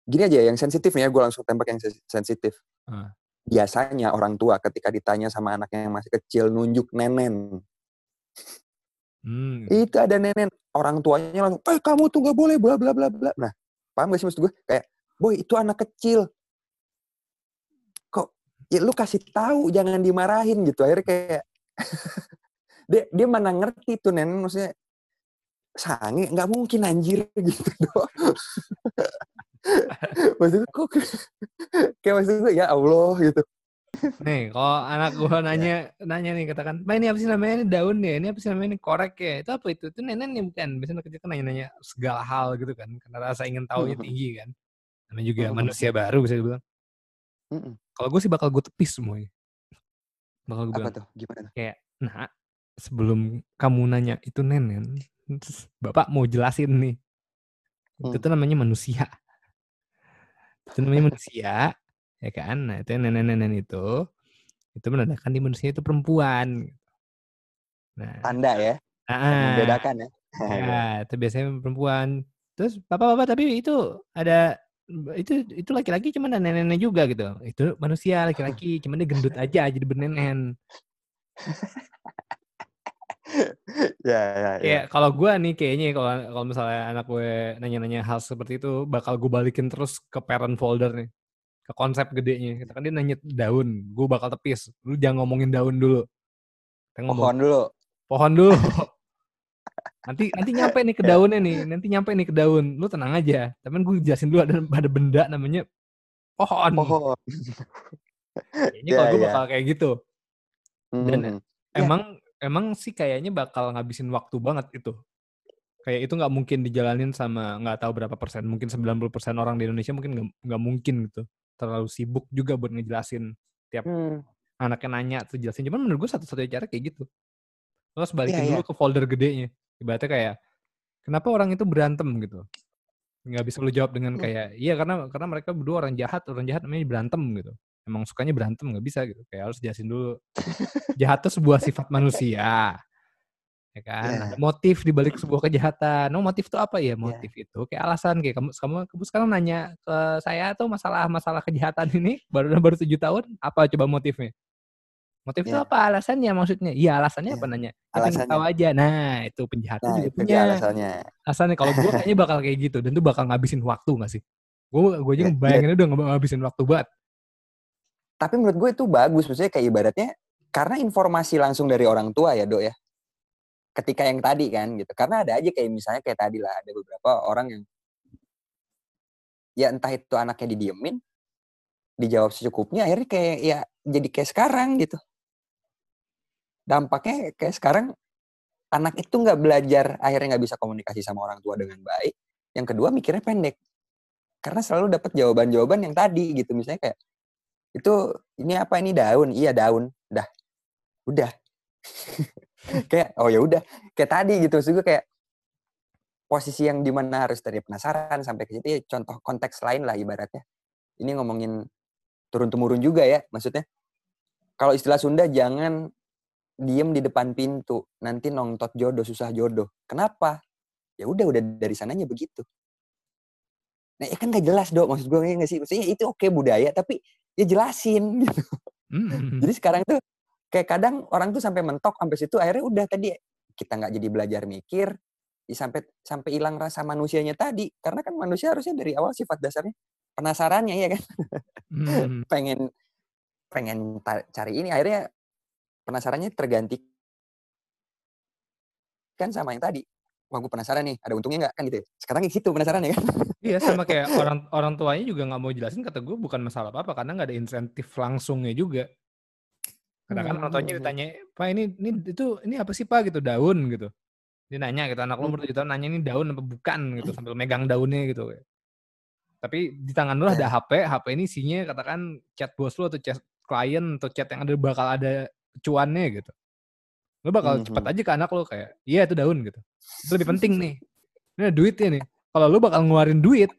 Gini aja yang sensitif nih ya gue langsung tembak yang sen- sensitif. Ah. biasanya orang tua ketika ditanya sama anaknya yang masih kecil nunjuk nenen. Hmm. itu ada nenen. Orang tuanya langsung eh kamu tuh nggak boleh bla bla bla bla. Nah paham gak sih maksud gue kayak boy itu anak kecil. Kok ya lu kasih tahu jangan dimarahin gitu. Akhirnya kayak (laughs) dia dia mana ngerti tuh nenen maksudnya sange nggak mungkin anjir (laughs) gitu doang (laughs) maksud gue kok kayak maksud gue ya Allah gitu Nih, kalau anak gue nanya nanya nih katakan, "Ma ini apa sih namanya? Ini daun ya? Ini apa sih namanya? Ini korek ya? Itu apa itu? Itu nenen ya bukan?" Biasanya kecil kan nanya-nanya segala hal gitu kan, karena rasa ingin tahunya (laughs) tinggi kan. Namanya juga Mhm. manusia baru bisa dibilang. Kalau gue sih bakal gue tepis semuanya. Bakal gue apa bilang tuh gimana kayak, "Nah, sebelum kamu nanya itu nenen, terus Bapak mau jelasin nih. Itu Hmm. tuh namanya manusia. Itu namanya manusia, ya kan? Nah, itu yang nenen-nenen itu, itu menandakan di manusia itu perempuan. Nah, tanda ya ah, membedakan ya (laughs) ya, itu biasanya perempuan. Terus bapak-bapak tapi itu ada itu itu laki-laki cuman ada nenek juga gitu. Itu manusia laki-laki, cuman dia gendut aja jadi bernenen. (laughs) (laughs) ya ya ya Kayak kalau gue nih kayaknya kalau kalau misalnya anak gue nanya-nanya hal seperti itu bakal gue balikin terus ke parent folder nih. Ke konsep gedenya. Kita kan dia nanya daun, gue bakal tepis. Lu jangan ngomongin daun dulu. Kita ngomong pohon dulu pohon dulu. (laughs) nanti nanti nyampe nih ke daunnya nih, nanti nyampe nih ke daun. Lu tenang aja. Tapi gue jelasin dulu ada ada benda namanya pohon. pohon Kayaknya Ya, kalau gue ya. bakal kayak gitu. Dan. Ya. emang emang sih kayaknya bakal ngabisin waktu banget itu. Kayak itu nggak mungkin dijalanin sama nggak tahu berapa persen, mungkin 90% orang di Indonesia mungkin nggak mungkin gitu. Terlalu sibuk juga buat ngejelasin tiap Hmm. anaknya nanya tuh jelasin. Cuman menurut gue satu-satunya cara kayak gitu. Lo harus balikin Iya, dulu ke folder gedenya. Ibaratnya kayak kenapa orang itu berantem gitu. nggak bisa lu jawab dengan Hmm. kayak iya karena karena mereka berdua orang jahat orang jahat namanya berantem gitu emang sukanya berantem nggak bisa gitu. Kayak harus jelasin dulu. Jahat itu sebuah sifat manusia ya kan? Iya. ada motif di balik sebuah kejahatan. No motif itu apa? Ya motif itu kayak alasan. Kayak kamu kamu kamu sekarang nanya ke saya tuh masalah masalah kejahatan ini baru baru tujuh tahun apa coba motifnya? Motif itu Iya. apa alasannya maksudnya? Iya alasannya apa? Iya. nanya "Ya, Alasannya. tahu aja. Nah itu penjahat Nah, juga itu punya. alasannya. alasannya kalau gue kayaknya bakal kayak gitu dan itu bakal ngabisin waktu gak sih? Gue gue aja Iya, ngebayangin udah ngab- ngabisin waktu banget Tapi menurut gue itu bagus. Maksudnya kayak ibaratnya karena informasi langsung dari orang tua ya, Dok ya. Ketika yang tadi kan gitu. Karena ada aja kayak misalnya kayak tadi lah ada beberapa orang yang ya entah itu anaknya didiemin, dijawab secukupnya, akhirnya kayak ya jadi kayak sekarang gitu. Dampaknya kayak sekarang anak itu nggak belajar, akhirnya nggak bisa komunikasi sama orang tua dengan baik. Yang kedua mikirnya pendek. Karena selalu dapat jawaban-jawaban yang tadi gitu. Misalnya kayak itu ini apa? Ini daun. Iya daun. Dah udah. (laughs) Kayak oh ya udah. Kayak tadi gitu gue kayak posisi yang di mana harus dari penasaran sampai ke situ ya contoh konteks lain lah ibaratnya. Ini ngomongin turun temurun juga ya maksudnya. Kalau istilah Sunda jangan diem di depan pintu nanti nongtot jodoh susah jodoh. Kenapa? Ya udah udah dari sananya begitu nah ya kan gak jelas dok maksud gue ya nggak sih maksudnya itu oke budaya tapi ya jelasin (laughs) gitu. Hmm. Jadi sekarang tuh kayak kadang orang tuh sampai mentok sampai situ akhirnya udah tadi kita nggak jadi belajar mikir ya sampai sampai hilang rasa manusianya tadi karena kan manusia harusnya dari awal sifat dasarnya penasarannya ya kan Hmm. (laughs) pengen pengen cari ini akhirnya penasarannya terganti kan sama yang tadi wah gue penasaran nih ada untungnya nggak kan gitu ya. sekarang kayak gitu penasarannya kan Iya sama kayak (laughs) orang orang tuanya juga nggak mau jelasin kata gue bukan masalah apa apa karena nggak ada insentif langsungnya juga. Kadang kan orang tuanya Hmm. ditanya, Pak ini ini itu ini apa sih Pak gitu daun gitu. Dia nanya gitu anak lo umur tujuh tahun nanya ini daun apa bukan gitu sambil megang daunnya gitu. Tapi di tangan lu ada HP, HP ini isinya katakan chat bos lu atau chat klien atau chat yang ada bakal ada cuannya gitu. Lu bakal Mhm. cepet aja ke anak lu kayak, iya itu daun gitu. Itu lebih penting nih. Ini duitnya nih. Kalau lu bakal ngeluarin duit,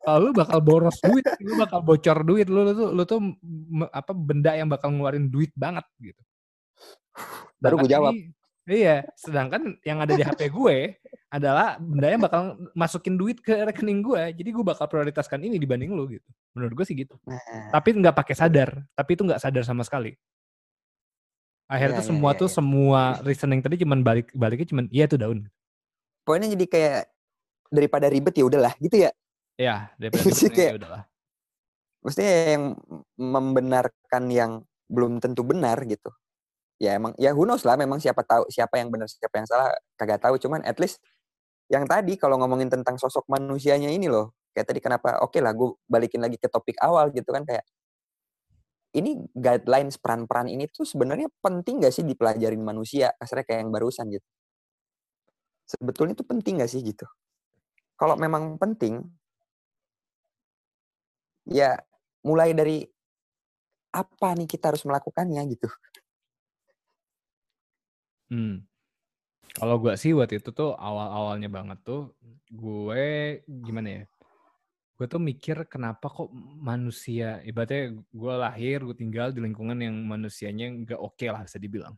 kalau lu bakal boros duit, lu bakal bocor duit, lu, lu tuh lu tuh apa benda yang bakal ngeluarin duit banget gitu. Baru gue jawab. iya, sedangkan yang ada di HP gue adalah benda yang bakal masukin duit ke rekening gue. Jadi gue bakal prioritaskan ini dibanding lu gitu. Menurut gue sih gitu. Nah, Tapi nggak pakai sadar, tapi itu nggak sadar sama sekali. Akhirnya Iya, tuh iya, semua iya, tuh iya. semua reasoning tadi cuman balik baliknya cuman iya itu daun. poinnya jadi kayak daripada ribet ya udahlah gitu ya (laughs) Ya, daripada ribetnya, kayak- ya udahlah. maksudnya yang membenarkan yang belum tentu benar gitu ya emang ya who knows lah memang siapa tahu siapa yang benar siapa yang salah kagak tahu cuman at least yang tadi kalau ngomongin tentang sosok manusianya ini loh kayak tadi kenapa oke lah gue balikin lagi ke topik awal gitu kan kayak ini guidelines peran-peran ini tuh sebenarnya penting gak sih dipelajarin manusia kasarnya kayak yang barusan gitu sebetulnya itu penting gak sih gitu kalau memang penting ya mulai dari apa nih kita harus melakukannya gitu Hmm. Kalau gue sih waktu itu tuh awal-awalnya banget tuh gue gimana ya? Gue tuh mikir kenapa kok manusia ibaratnya gue lahir gue tinggal di lingkungan yang manusianya nggak oke lah bisa dibilang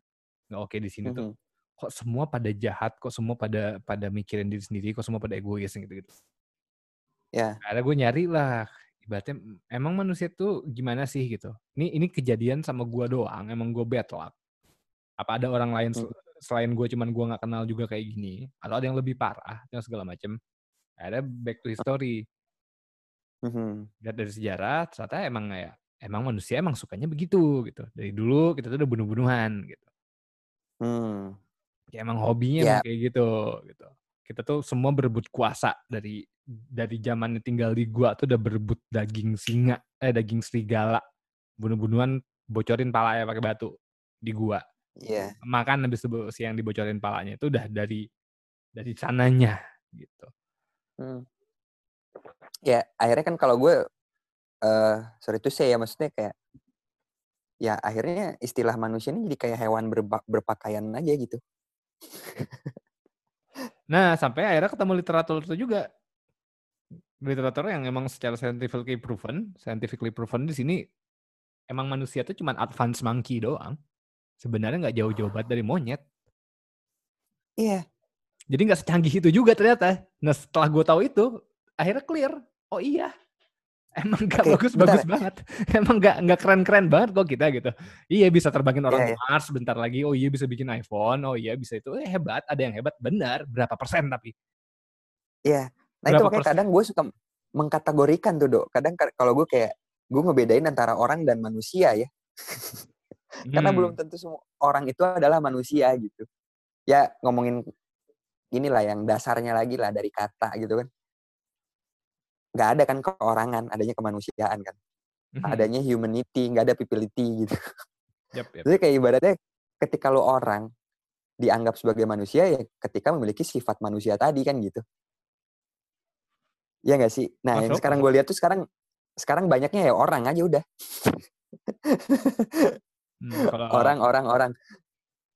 nggak oke di sini tuh Mhm. kok semua pada jahat kok semua pada pada mikirin diri sendiri kok semua pada egois gitu gitu. Ya. Ada gue nyari lah ibaratnya emang manusia tuh gimana sih gitu. Ini ini kejadian sama gue doang emang gue bad luck. Apa ada orang lain Hmm. sel- selain gue cuman gue nggak kenal juga kayak gini atau ada yang lebih parah yang segala macem ada back to history Mhm. lihat dari sejarah ternyata emang ya emang manusia emang sukanya begitu gitu dari dulu kita tuh udah bunuh-bunuhan gitu Hmm. ya emang hobinya Ya. emang kayak gitu gitu kita tuh semua berebut kuasa dari dari zamannya tinggal di gua tuh udah berebut daging singa eh daging serigala bunuh-bunuhan bocorin palanya pakai batu di gua Iya. makan habis siang dibocorin palanya itu udah dari dari sananya gitu Hmm. Ya, akhirnya kan kalau gue eh sorry itu saya ya maksudnya kayak ya akhirnya istilah manusia ini jadi kayak hewan berba- berpakaian aja gitu. nah sampai akhirnya ketemu literatur itu juga literatur yang emang secara scientifically proven, scientifically proven di sini emang manusia tuh cuma advance monkey doang. Sebenarnya nggak jauh-jauh banget dari monyet. Iya. Jadi nggak secanggih itu juga ternyata. Nah setelah gue tahu itu, akhirnya clear. Oh iya, emang nggak Oke, bagus-bagus bentar. banget. (laughs) Emang nggak nggak keren-keren banget kok kita gitu. Iya bisa terbangin orang iya. Mars bentar lagi. Oh iya bisa bikin iPhone. Oh iya bisa itu. Eh, hebat. Ada yang hebat. Benar. Berapa persen tapi? Iya. Nah itu Berapa makanya persen? kadang gue suka mengkategorikan tuh dok. Kadang ka- kalau gue kayak gue ngebedain antara orang dan manusia ya. (laughs) Karena Hmm. belum tentu semua orang itu adalah manusia gitu. Ya ngomongin inilah yang dasarnya lagi lah dari kata gitu kan. Nggak ada kan keorangan, adanya kemanusiaan kan. Mhm. Adanya humanity, nggak ada pipility gitu. Yap, yap. Jadi kayak ibaratnya ketika lo orang dianggap sebagai manusia ya ketika memiliki sifat manusia tadi kan gitu. Iya nggak sih? Nah yang Masuk, sekarang masuk. gue lihat tuh sekarang sekarang banyaknya ya orang aja udah. Hmm, kalau (laughs) Orang, orang, orang.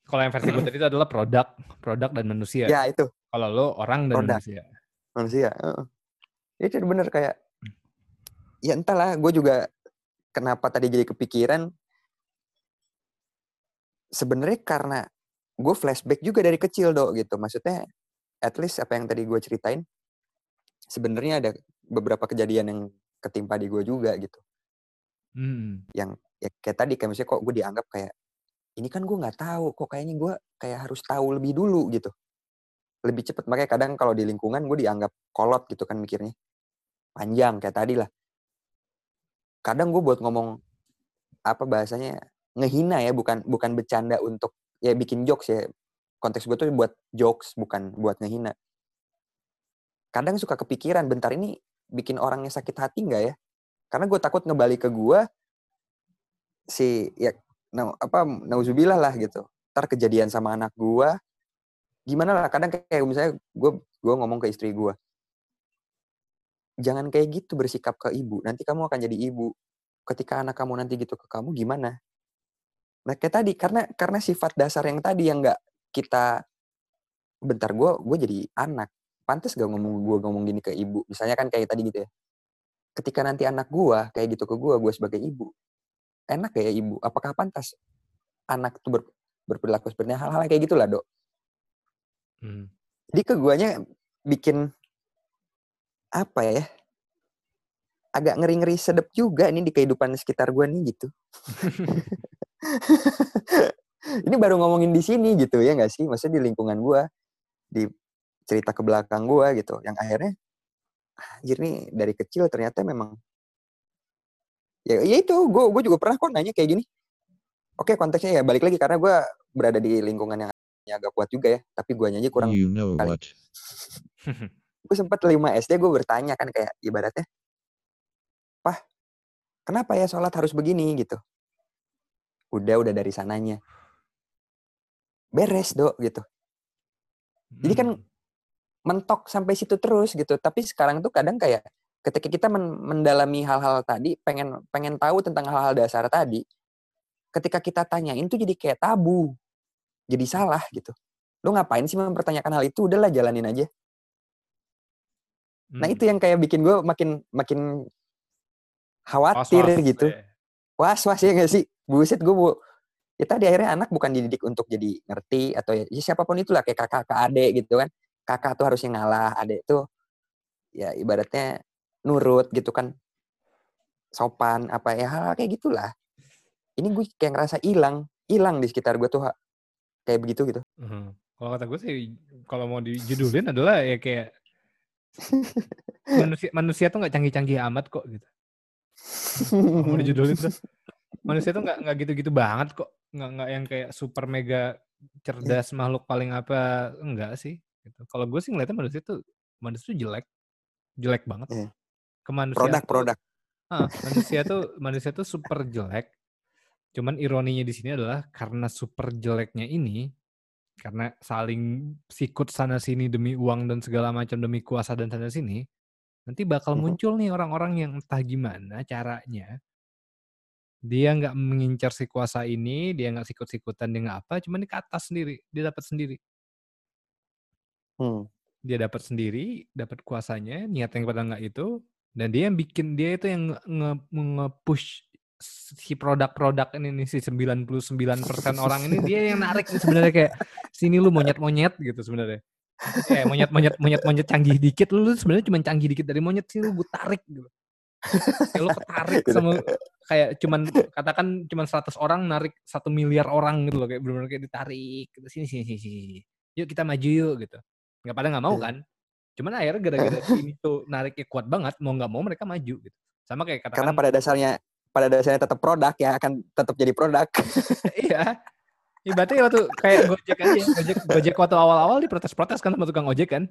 kalau yang versi gue tadi itu adalah produk, produk dan manusia. Ya itu Kalau lo orang dan Produk. manusia. manusia. heeh. Itu bener kayak ya entahlah gue juga kenapa tadi jadi kepikiran. Sebenarnya karena gue flashback juga dari kecil dok gitu. Maksudnya at least apa yang tadi gue ceritain sebenarnya ada beberapa kejadian yang ketimpa di gue juga gitu. Hmm. yang ya kayak tadi kayak misalnya kok gue dianggap kayak ini kan gue nggak tahu kok kayaknya gue kayak harus tahu lebih dulu gitu. Lebih cepet makanya kadang kalau di lingkungan gue dianggap kolot gitu kan mikirnya panjang kayak tadi lah. Kadang gue buat ngomong apa bahasanya ngehina ya bukan bukan bercanda untuk ya bikin jokes ya. Konteks gue tuh buat jokes bukan buat ngehina. Kadang suka kepikiran bentar ini bikin orangnya sakit hati nggak ya? Karena gue takut ngebalik ke gue si ya nah, apa nauzubillah lah gitu. Ntar kejadian sama anak gue gimana lah kadang kayak misalnya gue gue ngomong ke istri gue jangan kayak gitu bersikap ke ibu. Nanti kamu akan jadi ibu. Ketika anak kamu nanti gitu ke kamu gimana? Nah kayak tadi karena karena sifat dasar yang tadi yang nggak kita bentar gue gue jadi anak. Pantas gak ngomong gue ngomong gini ke ibu. Misalnya kan kayak tadi gitu ya. Ketika nanti anak gue kayak gitu ke gue gue sebagai ibu enak ya ibu? Apakah pantas anak tuh ber, berperilaku seperti hal-hal kayak gitulah dok. Hmm. jadi ke guanya bikin apa ya agak ngeri-ngeri sedep juga nih di kehidupan sekitar gua nih gitu (laughs) ini baru ngomongin di sini gitu ya nggak sih maksudnya di lingkungan gua di cerita ke belakang gua gitu yang akhirnya anjir nih dari kecil ternyata memang ya, ya itu gue gue juga pernah kok nanya kayak gini oke konteksnya ya balik lagi karena gua berada di lingkungan yang agak kuat juga ya tapi guanya aja kurang You know kali. what? (laughs) gue sempet 5 SD gue bertanya kan kayak ibaratnya pah kenapa ya sholat harus begini? Gitu. Udah udah dari sananya. Beres dok gitu. Jadi kan Hmm. mentok sampai situ terus gitu. Tapi sekarang tuh kadang kayak ketika kita men- mendalami hal-hal tadi pengen pengen tahu tentang hal-hal dasar tadi ketika kita tanyain tuh jadi kayak tabu jadi salah gitu. Lo ngapain sih mempertanyakan hal itu? Udahlah jalanin aja nah Hmm. itu yang kayak bikin gue makin makin khawatir Was-was, gitu eh. was was ya gak sih buset gue bu ya tadi akhirnya anak bukan dididik untuk jadi ngerti atau ya, ya siapa pun itulah kayak kakak ke adik gitu kan kakak tuh harusnya ngalah adik tuh ya ibaratnya nurut gitu kan sopan apa ya hal, kayak gitulah ini gue kayak ngerasa hilang hilang di sekitar gue tuh kayak begitu gitu Mhm. Kalau kata gue sih, kalau mau dijudulin adalah ya kayak (laughs) manusia manusia tuh nggak canggih-canggih amat kok gitu. Mau (laughs) dijudulin tuh manusia tuh nggak nggak gitu-gitu banget kok, nggak nggak yang kayak super mega cerdas makhluk paling apa enggak sih. Gitu. Kalau gue sih ngeliatnya manusia tuh manusia tuh jelek, jelek banget. Iya. Kemanusiaan produk tuh- produk Ah, manusia tuh manusia tuh super jelek. Cuman ironinya di sini adalah karena super jeleknya ini, karena saling sikut sana sini demi uang dan segala macam demi kuasa dan sana sini, nanti bakal Mhm. muncul nih orang-orang yang entah gimana caranya dia nggak mengincar si kuasa ini, dia nggak sikut-sikutan, dia nggak apa, cuman dia ke atas sendiri, dia dapat sendiri. Hmm. dia dapat sendiri, dapat kuasanya, niat yang pada nggak itu, dan dia yang bikin dia itu yang nge- nge-push si produk-produk ini nih si 99% orang ini dia yang narik sebenarnya kayak sini lu monyet-monyet gitu sebenarnya. Kayak monyet-monyet monyet-monyet canggih dikit lu, lu sebenarnya cuma canggih dikit dari monyet sih lu gue tarik gitu. Kayak lu ketarik sama kayak cuman katakan cuman 100 orang narik satu miliar orang gitu loh kayak benar-benar kayak ditarik gitu sini sini sini sini. Yuk kita maju yuk gitu. Nggak pada nggak mau Iya. kan? Cuman akhirnya gara-gara ini tuh nariknya kuat banget mau nggak mau mereka maju gitu. Sama kayak Karena katakan pada dasarnya pada dasarnya tetap produk ya akan tetap jadi produk. (laughs) iya. Ibaratnya waktu kayak Gojek aja. Gojek, Gojek waktu awal-awal diprotes-protes kan sama tukang ojek kan.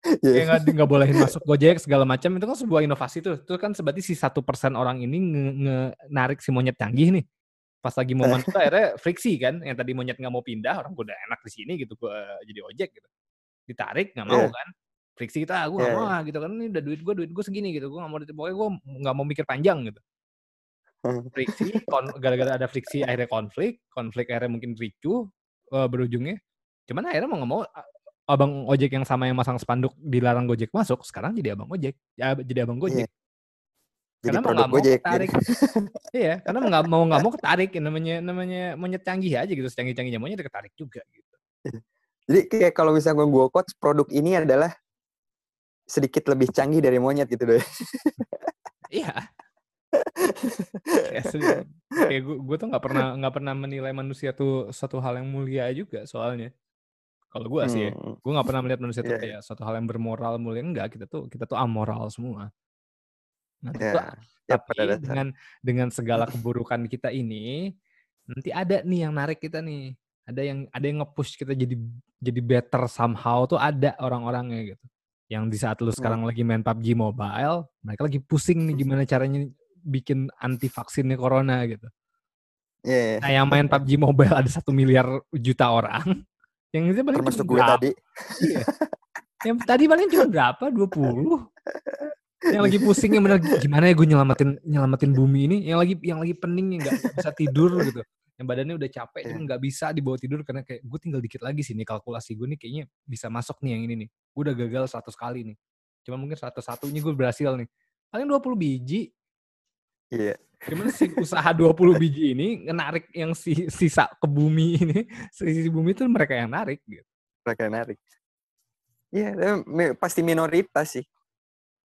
Iya. Kayak nggak bolehin masuk Gojek segala macam itu kan sebuah inovasi tuh. Itu kan berarti si satu persen orang ini nge- nge- narik si monyet canggih nih. Pas lagi momen itu akhirnya friksi kan. Yang tadi monyet nggak mau pindah, orang gue udah enak di sini gitu, gue jadi ojek gitu. Ditarik nggak mau Iya. kan. Friksi kita, gue nggak Iya, mau ah, gitu kan. Ini udah duit gue, duit gue segini gitu. Gue nggak mau, pokoknya gue nggak mau mikir panjang gitu. (laughs) Friksi, gara-gara ada friksi akhirnya konflik, konflik akhirnya mungkin ricu eh, berujungnya. Cuman akhirnya mau nggak mau abang ojek yang sama yang masang spanduk dilarang gojek masuk, sekarang jadi abang ojek, ya, jadi abang gojek. Jadi Karena mau nggak mau Gojek. ketarik. (laughs) iya, karena mau nggak mau nggak mau ketarik, ya namanya namanya monyet canggih aja gitu, secanggih-canggihnya monyet ketarik juga gitu. (laughs) Jadi kayak kalau misalnya gue quotes produk ini adalah sedikit lebih canggih dari monyet gitu deh. Iya. Kayak kayak gue, gue tuh nggak pernah nggak pernah menilai manusia tuh satu hal yang mulia juga soalnya. Kalau gue sih ya, Hmm. gue nggak pernah melihat manusia tuh Iya, iya. kayak suatu hal yang bermoral mulia enggak. Kita tuh kita tuh amoral semua. Nah Ya, tentu- ya tapi pada dengan dengan segala (laughs) keburukan kita ini nanti ada nih yang narik kita nih. Ada yang ada yang nge-push kita jadi jadi better somehow tuh ada orang-orangnya gitu. Yang di saat lu sekarang lagi main PUBG Mobile mereka lagi pusing nih (laughs) gimana caranya bikin anti vaksinnya corona gitu Iya, nah yang main PUBG Mobile ada satu miliar juta orang (laughs) yang itu paling termasuk cuma gue berapa? tadi. Iya. Yang tadi paling cuma berapa? 20. Yang lagi pusing yang bener gimana ya gue nyelamatin nyelamatin bumi ini yang lagi yang lagi pening yang nggak bisa tidur gitu. Yang badannya udah capek cuma Iya. nggak bisa dibawa tidur karena kayak gue tinggal dikit lagi sih nih kalkulasi gue nih kayaknya bisa masuk nih yang ini nih. Gue udah gagal 100 kali nih. Cuma mungkin 101 nya gue berhasil nih. Paling 20 biji. Iya. Cuman si usaha 20 biji ini menarik yang si, sisa ke bumi ini, sisi bumi itu mereka yang narik gitu. Mereka narik. Iya, me- pasti minoritas sih.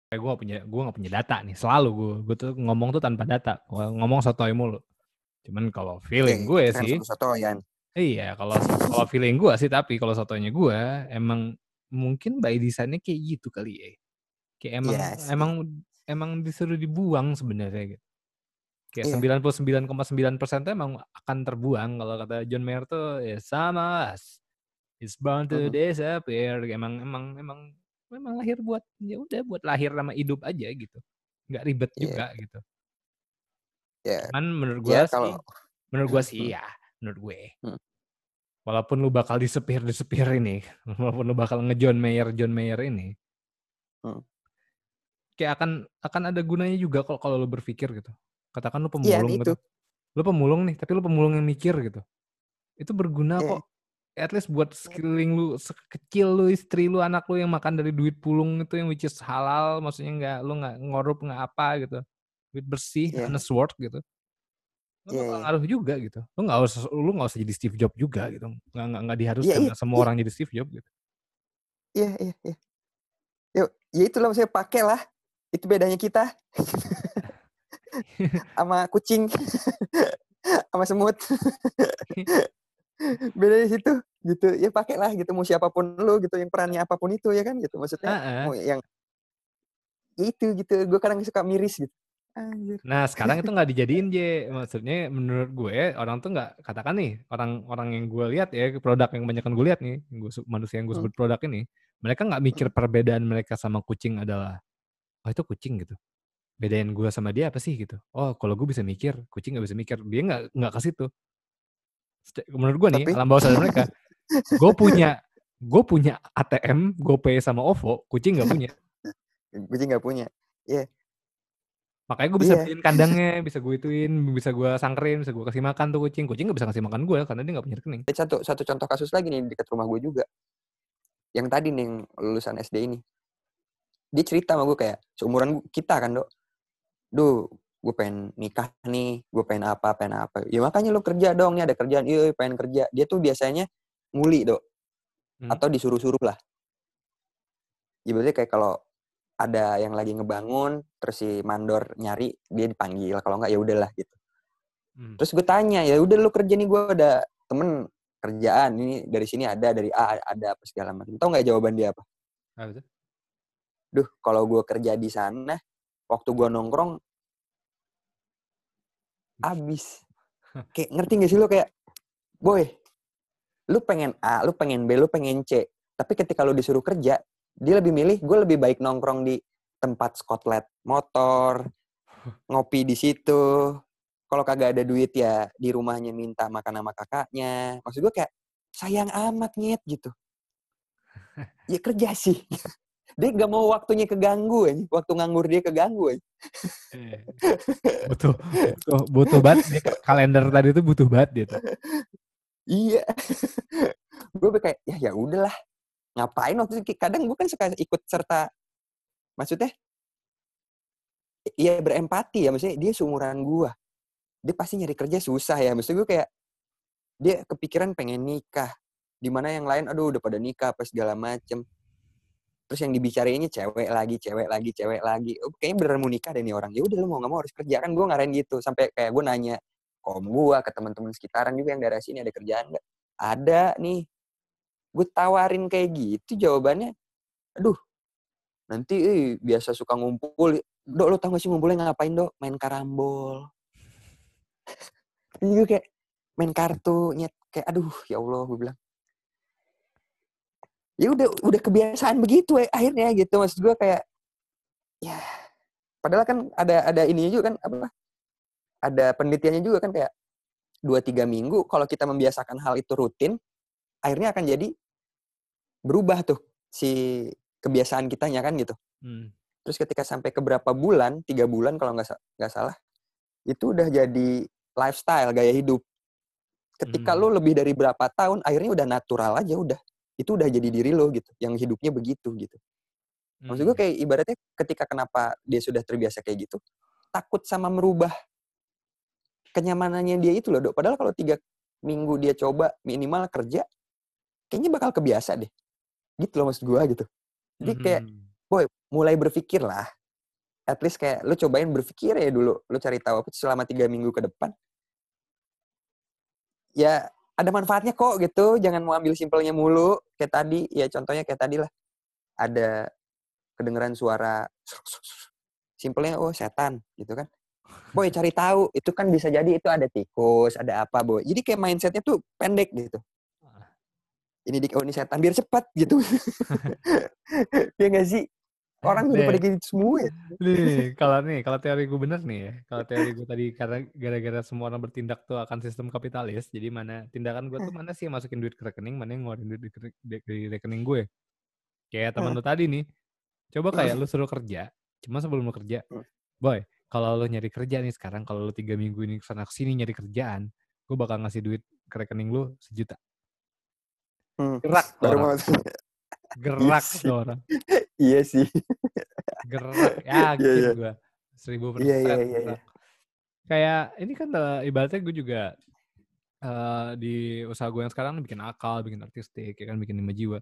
kayak gue gak punya gue gak punya data nih selalu gue gue tuh ngomong tuh tanpa data Gua ngomong sotoy mulu cuman kalau feeling gue Kan sih satu-satuan. iya kalau kalau feeling gue sih tapi kalau sotonya gue emang mungkin by desainnya kayak gitu kali ya kayak emang Iya sih. emang emang disuruh dibuang sebenarnya gitu kayak Iya. 99,9 persen tuh emang akan terbuang kalau kata John Mayer tuh ya sama as it's bound to Mhm. disappear emang emang emang memang lahir buat ya udah buat lahir sama hidup aja gitu nggak ribet Iya. juga gitu Ya, cuman menurut gue ya sih kalau menurut gue sih ya menurut gue Hmm. walaupun lu bakal disepir disepir ini (laughs) walaupun lu bakal nge-John Mayer John Mayer ini Hmm. kayak akan akan ada gunanya juga kalau kalau lu berpikir gitu katakan lu Iya, pemulung itu. gitu lu pemulung nih tapi lu pemulung yang mikir gitu itu berguna Iya. kok at least buat skilling lu sekecil lu istri lu anak lu yang makan dari duit pulung itu yang which is halal maksudnya nggak lu nggak ngorup nggak apa gitu duit bersih Iya. honest work gitu lu Iya, bakal iya. ngaruh juga gitu lu nggak usah lu nggak usah jadi Steve Jobs juga gitu nggak nggak nggak diharuskan iya, nggak semua iya. orang jadi Steve Jobs gitu Iya, iya, iya. Yuk, ya itulah maksudnya pakai lah. Itu bedanya kita. (laughs) sama kucing. sama semut. bedanya situ gitu. Ya pakai lah gitu mau siapa pun lu gitu yang perannya apa pun itu ya kan gitu. Maksudnya Heeh. mau yang ya itu gitu. Gue kadang suka miris gitu. Anjir. Nah sekarang itu nggak dijadiin J, maksudnya menurut gue orang tuh nggak katakan nih orang-orang yang gue lihat ya produk yang banyak gue lihat nih, se- manusia yang gue Hmm. sebut produk ini, mereka nggak mikir perbedaan mereka sama kucing adalah, oh itu kucing gitu, bedain gue sama dia apa sih gitu? Oh kalau gue bisa mikir, kucing nggak bisa mikir, dia nggak nggak ke situ. Sec- Menurut gue nih Tapi- alam bawah sadar mereka, gue punya gue punya ATM, GoPay sama OVO, kucing nggak punya. Kucing nggak punya. Makanya gue bisa Iya. beliin kandangnya, bisa gue ituin, bisa gue sangkerin, bisa gue kasih makan tuh kucing. Kucing gak bisa kasih makan gue karena dia gak punya rekening. Satu satu contoh kasus lagi nih dekat rumah gue juga. yang tadi nih yang lulusan SD ini dia cerita sama gue kayak seumuran kita kan dok duh gue pengen nikah nih gue pengen apa pengen apa. Ya makanya lo kerja dong nih ada kerjaan iya pengen kerja. Dia tuh biasanya nguli dok. Hmm. atau disuruh-suruh lah. Ya berarti kayak kalau ada yang lagi ngebangun terus si mandor nyari dia dipanggil. Kalau nggak ya udahlah gitu. Hmm. terus gue tanya ya udah lu kerja nih gue ada temen kerjaan. Ini dari sini ada dari A ada apa segala macam. Tau nggak jawaban dia apa? Apa duh kalau gue kerja di sana waktu gue nongkrong abis. Kayak ngerti gak sih lu kayak boy lu pengen A lu pengen B lu pengen C. Tapi ketika lu disuruh kerja dia lebih milih gue lebih baik nongkrong di tempat skotlet motor (laughs) ngopi di situ. Kalau kagak ada duit ya di rumahnya minta makan sama kakaknya. Maksud gue kayak sayang amat nyet gitu. (laughs) Ya kerja sih dia gak mau waktunya keganggu aja. waktu nganggur dia keganggu. Eh, butuh butuh butuh banget dia. Kalender tadi itu butuh banget dia tuh. iya. Gue kayak ya ya udahlah. Ngapain waktu itu? Kadang gue kan suka ikut serta maksudnya iya berempati ya maksudnya dia seumuran gue dia pasti nyari kerja susah ya. Maksud gue kayak dia kepikiran pengen nikah. Di mana yang lain aduh udah pada nikah apa segala macem terus yang dibicarainnya cewek lagi cewek lagi cewek lagi. Oh, kayaknya beneran mau nikah deh nih orang. Ya udah lu mau nggak mau harus kerja. Kan gue ngarahin gitu. Sampai kayak gue nanya kom gue ke teman-teman sekitaran juga yang daerah sini ada kerjaan nggak? Ada nih. Gue tawarin kayak gitu jawabannya aduh nanti eh, biasa suka ngumpul. Dok lo tau gak sih ngumpulnya ngapain dok? Main karambol. (laughs) Ini gue kayak main kartu nyet. Kayak aduh ya Allah gue bilang ya udah udah kebiasaan begitu ya akhirnya gitu maksud gue kayak ya padahal kan ada ada ininya juga kan apa ada penelitiannya juga kan kayak dua tiga minggu kalau kita membiasakan hal itu rutin akhirnya akan jadi berubah tuh si kebiasaan kitanya kan gitu Hmm. terus ketika sampai ke berapa bulan tiga bulan kalau nggak nggak salah itu udah jadi lifestyle gaya hidup ketika Hmm. lu lebih dari berapa tahun akhirnya udah natural aja udah itu udah jadi diri lo gitu yang hidupnya begitu gitu. Maksud gue Hmm. kayak ibaratnya ketika kenapa dia sudah terbiasa kayak gitu takut sama merubah kenyamanannya dia itu loh dok. Padahal kalau tiga minggu dia coba minimal kerja kayaknya bakal kebiasa deh. Gitu loh maksud gue gitu. Jadi kayak Mhm. boy mulai berpikir lah. At least kayak lu cobain berpikir ya dulu. Lu cari tahu apa selama tiga minggu ke depan. Ya ada manfaatnya kok gitu jangan mau ambil simpelnya mulu. Kayak tadi ya contohnya kayak tadi lah. Ada kedengeran suara simpelnya oh setan gitu kan. Boy cari tahu itu kan bisa jadi itu ada tikus ada apa boy. Jadi kayak mindsetnya tuh pendek gitu. Ini di oh ini setan biar cepat gitu. (laughs) Ya nggak sih orang udah pada gitu semua ya Nih, kalau nih, kalau teori gue bener nih ya. Kalau teori gue tadi karena gara-gara semua orang bertindak tuh akan sistem kapitalis. Jadi mana tindakan gue tuh mana sih yang masukin duit ke rekening, mana yang ngeluarin duit di, rekening gue. Kayak teman lu tadi nih. Coba kayak lu suruh kerja, cuma sebelum lu kerja, boy, kalau lu nyari kerja nih sekarang, kalau lu tiga minggu ini ke sana ke sini nyari kerjaan, gue bakal ngasih duit ke rekening lu sejuta. Hmm. Gerak tuh baru orang, mau gerak tuh orang, iya sih gerak. Iya, Yakin iya. gue, seribu Iya, iya, persen iya, iya. gerak. kayak ini kan eh, ibaratnya gue juga eh, di usaha gue yang sekarang bikin akal, bikin artistik, ya kan bikin lima jiwa.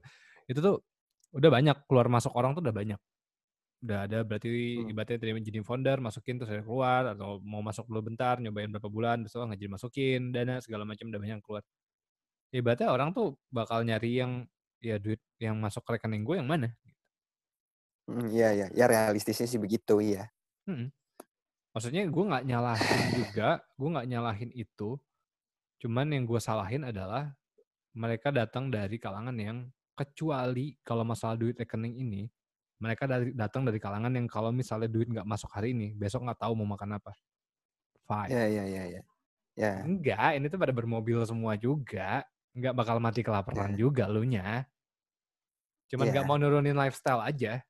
Itu tuh udah banyak keluar masuk orang tuh udah banyak. Udah ada berarti Hmm. ibaratnya terima jadi founder, masukin terus ada keluar atau mau masuk dulu bentar, nyobain berapa bulan, terus nggak jadi masukin dana segala macam udah banyak yang keluar. Ya, ibaratnya orang tuh bakal nyari yang ya duit yang masuk ke rekening gue yang mana. Hmm, iya iya ya realistisnya sih begitu iya Mm-mm. Maksudnya gue nggak nyalahin juga, gue nggak nyalahin itu. Cuman yang gue salahin adalah mereka datang dari kalangan yang kecuali kalau masalah duit rekening ini, mereka dari datang dari kalangan yang kalau misalnya duit nggak masuk hari ini, besok nggak tahu mau makan apa. Fine. ya ya ya ya ya Enggak, ini tuh pada bermobil semua juga. Nggak bakal mati kelaparan juga lu nya. Cuman nggak Iya. mau nurunin lifestyle aja.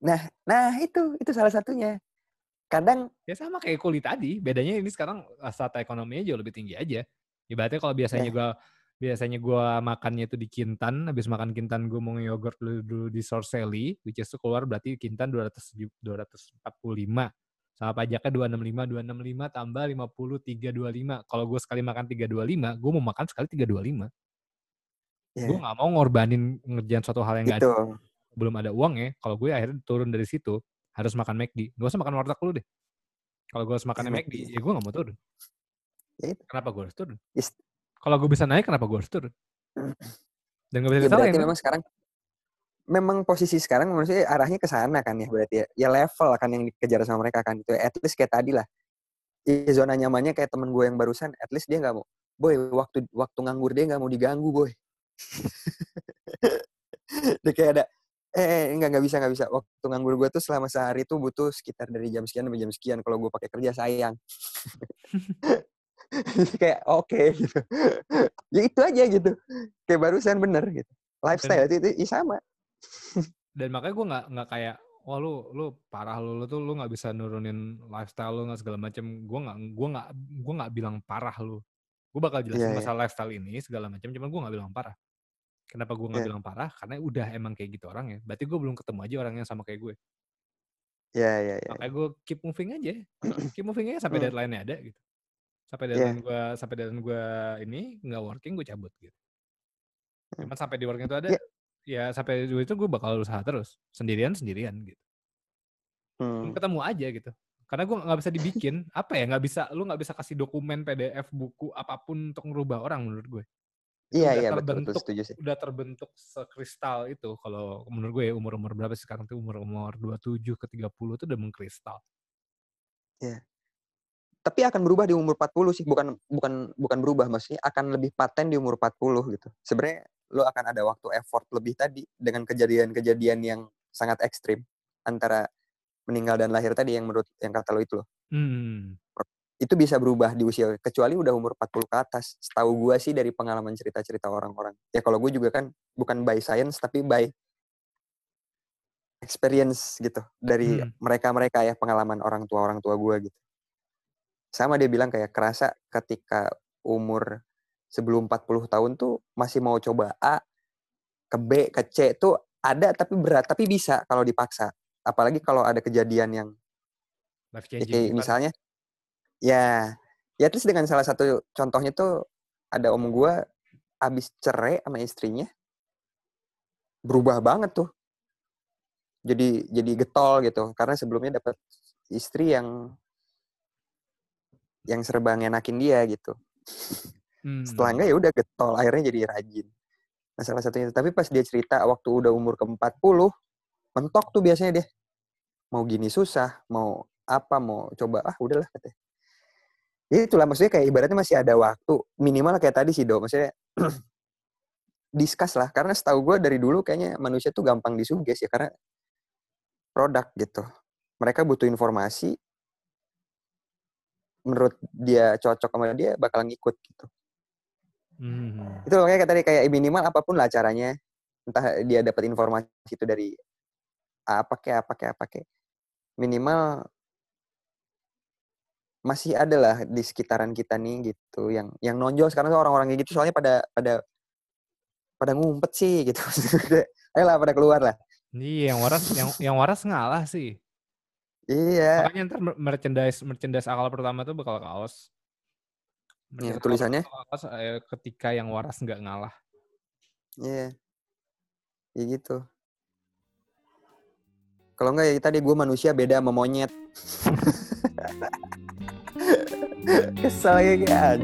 nah nah itu itu salah satunya kadang Ya sama kayak kulit tadi, bedanya ini sekarang eh, strata ekonominya jauh lebih tinggi aja. Ibaratnya kalau biasanya Ya. gua biasanya gue makannya itu di Kintan, habis makan Kintan gue mau yogurt dulu, dulu di Sorseli, which is keluar berarti Kintan 200, 245. Sama pajaknya 265, 265 tambah 50, 325. Kalau gue sekali makan 325, gue mau makan sekali 325. Yeah. Gue gak mau ngorbanin ngerjain suatu hal yang gak ada, belum ada uang ya. Kalau gue akhirnya turun dari situ, harus makan McD. Gak usah makan warteg lu deh. Kalau gue harus makan ya, McD, ya gue gak mau turun. Ya Kenapa gue harus turun? Kalau gue bisa naik, kenapa gue harus turun? Dan gak bisa ya, disalahin. memang sekarang memang posisi sekarang maksudnya arahnya ke sana kan ya berarti ya. Ya level kan yang dikejar sama mereka kan itu. At least kayak tadi lah. Di zona nyamannya kayak temen gue yang barusan, at least dia nggak mau. Boy, waktu waktu nganggur dia nggak mau diganggu, boy. (laughs) dia kayak ada eh, eh enggak nggak bisa nggak bisa. Waktu nganggur gue tuh selama sehari tuh butuh sekitar dari jam sekian sampai jam sekian kalau gue pakai kerja sayang. (laughs) (laughs) Kayak oke okay, gitu. Ya itu aja gitu. Kayak barusan bener gitu. Lifestyle dan, itu, itu sama. Dan makanya gue nggak nggak kayak wah lu lu parah lu, lu tuh lu nggak bisa nurunin lifestyle lu nggak segala macam gue nggak gue nggak gue nggak bilang parah lu. Gue bakal jelasin yeah, iya. masalah yeah. lifestyle ini segala macam cuman gue nggak bilang parah kenapa gue nggak yeah. bilang parah karena udah emang kayak gitu orang ya berarti gue belum ketemu aja orang yang sama kayak gue Iya, yeah, iya, yeah, iya. Makanya gue keep moving aja. (clears throat) keep moving aja sampai hmm. deadline-nya ada gitu sampai deadline yeah. gue sampai deadline gue ini nggak working gue cabut gitu hmm. cuman sampai di working itu ada yeah. ya sampai itu gue bakal usaha terus sendirian sendirian gitu hmm. ketemu aja gitu karena gue nggak bisa dibikin apa ya nggak bisa lu nggak bisa kasih dokumen PDF buku apa pun untuk merubah orang menurut gue Iya iya betul, betul setuju sih. Udah terbentuk sekristal itu kalau menurut gue ya umur-umur berapa sih sekarang tuh umur-umur 27 ke 30 itu udah mengkristal. Iya tapi akan berubah di umur 40 sih bukan bukan bukan berubah maksudnya akan lebih paten di umur 40 gitu sebenarnya lo akan ada waktu effort lebih tadi dengan kejadian-kejadian yang sangat ekstrim antara meninggal dan lahir tadi yang menurut yang kata lo itu loh hmm. Itu bisa berubah di usia kecuali udah umur 40 ke atas. Setahu gue sih dari pengalaman cerita-cerita orang-orang. Ya kalau gue juga kan bukan by science tapi by experience gitu. Dari hmm. mereka-mereka hmm. ya pengalaman orang tua orang tua gue gitu. Sama dia bilang kayak kerasa ketika umur sebelum 40 tahun tuh masih mau coba A ke B ke C tuh ada tapi berat tapi bisa kalau dipaksa. Apalagi kalau ada kejadian yang ya, kayak misalnya ya ya terus dengan salah satu contohnya tuh ada om gue abis cerai sama istrinya berubah banget tuh jadi jadi getol gitu karena sebelumnya dapat istri yang yang serba ngenakin dia gitu. Hmm. Setelah enggak ya udah getol, akhirnya jadi rajin. Nah salah satunya tapi pas dia cerita waktu udah umur ke-40, mentok tuh biasanya dia. Mau gini susah, mau apa, mau coba, ah udahlah katanya. Ya itulah maksudnya kayak ibaratnya masih ada waktu. Minimal kayak tadi sih Do, maksudnya (clears throat) discuss lah. Karena setahu gue dari dulu kayaknya manusia tuh gampang disuges ya, karena produk gitu. Mereka butuh informasi, menurut dia cocok sama dia bakal ngikut gitu. Hmm. Itu makanya tadi kayak minimal apa pun lah caranya. Entah dia dapat informasi itu dari apa kayak apa kayak apa kayak minimal masih ada lah di sekitaran kita nih gitu yang yang nonjol sekarang tuh orang-orang kayak gitu soalnya pada pada pada ngumpet sih gitu. (laughs) Ayolah pada keluar lah. Iya, yang waras yang yang waras ngalah sih. Iya. Makanya ntar merchandise merchandise akal pertama tuh bakal kaos. Iya, tulisannya? Kaos eh, ketika yang waras nggak ngalah. Iya. Ya gitu. Kalau enggak ya tadi gue manusia beda sama monyet. (laughs) Kesel ya kan.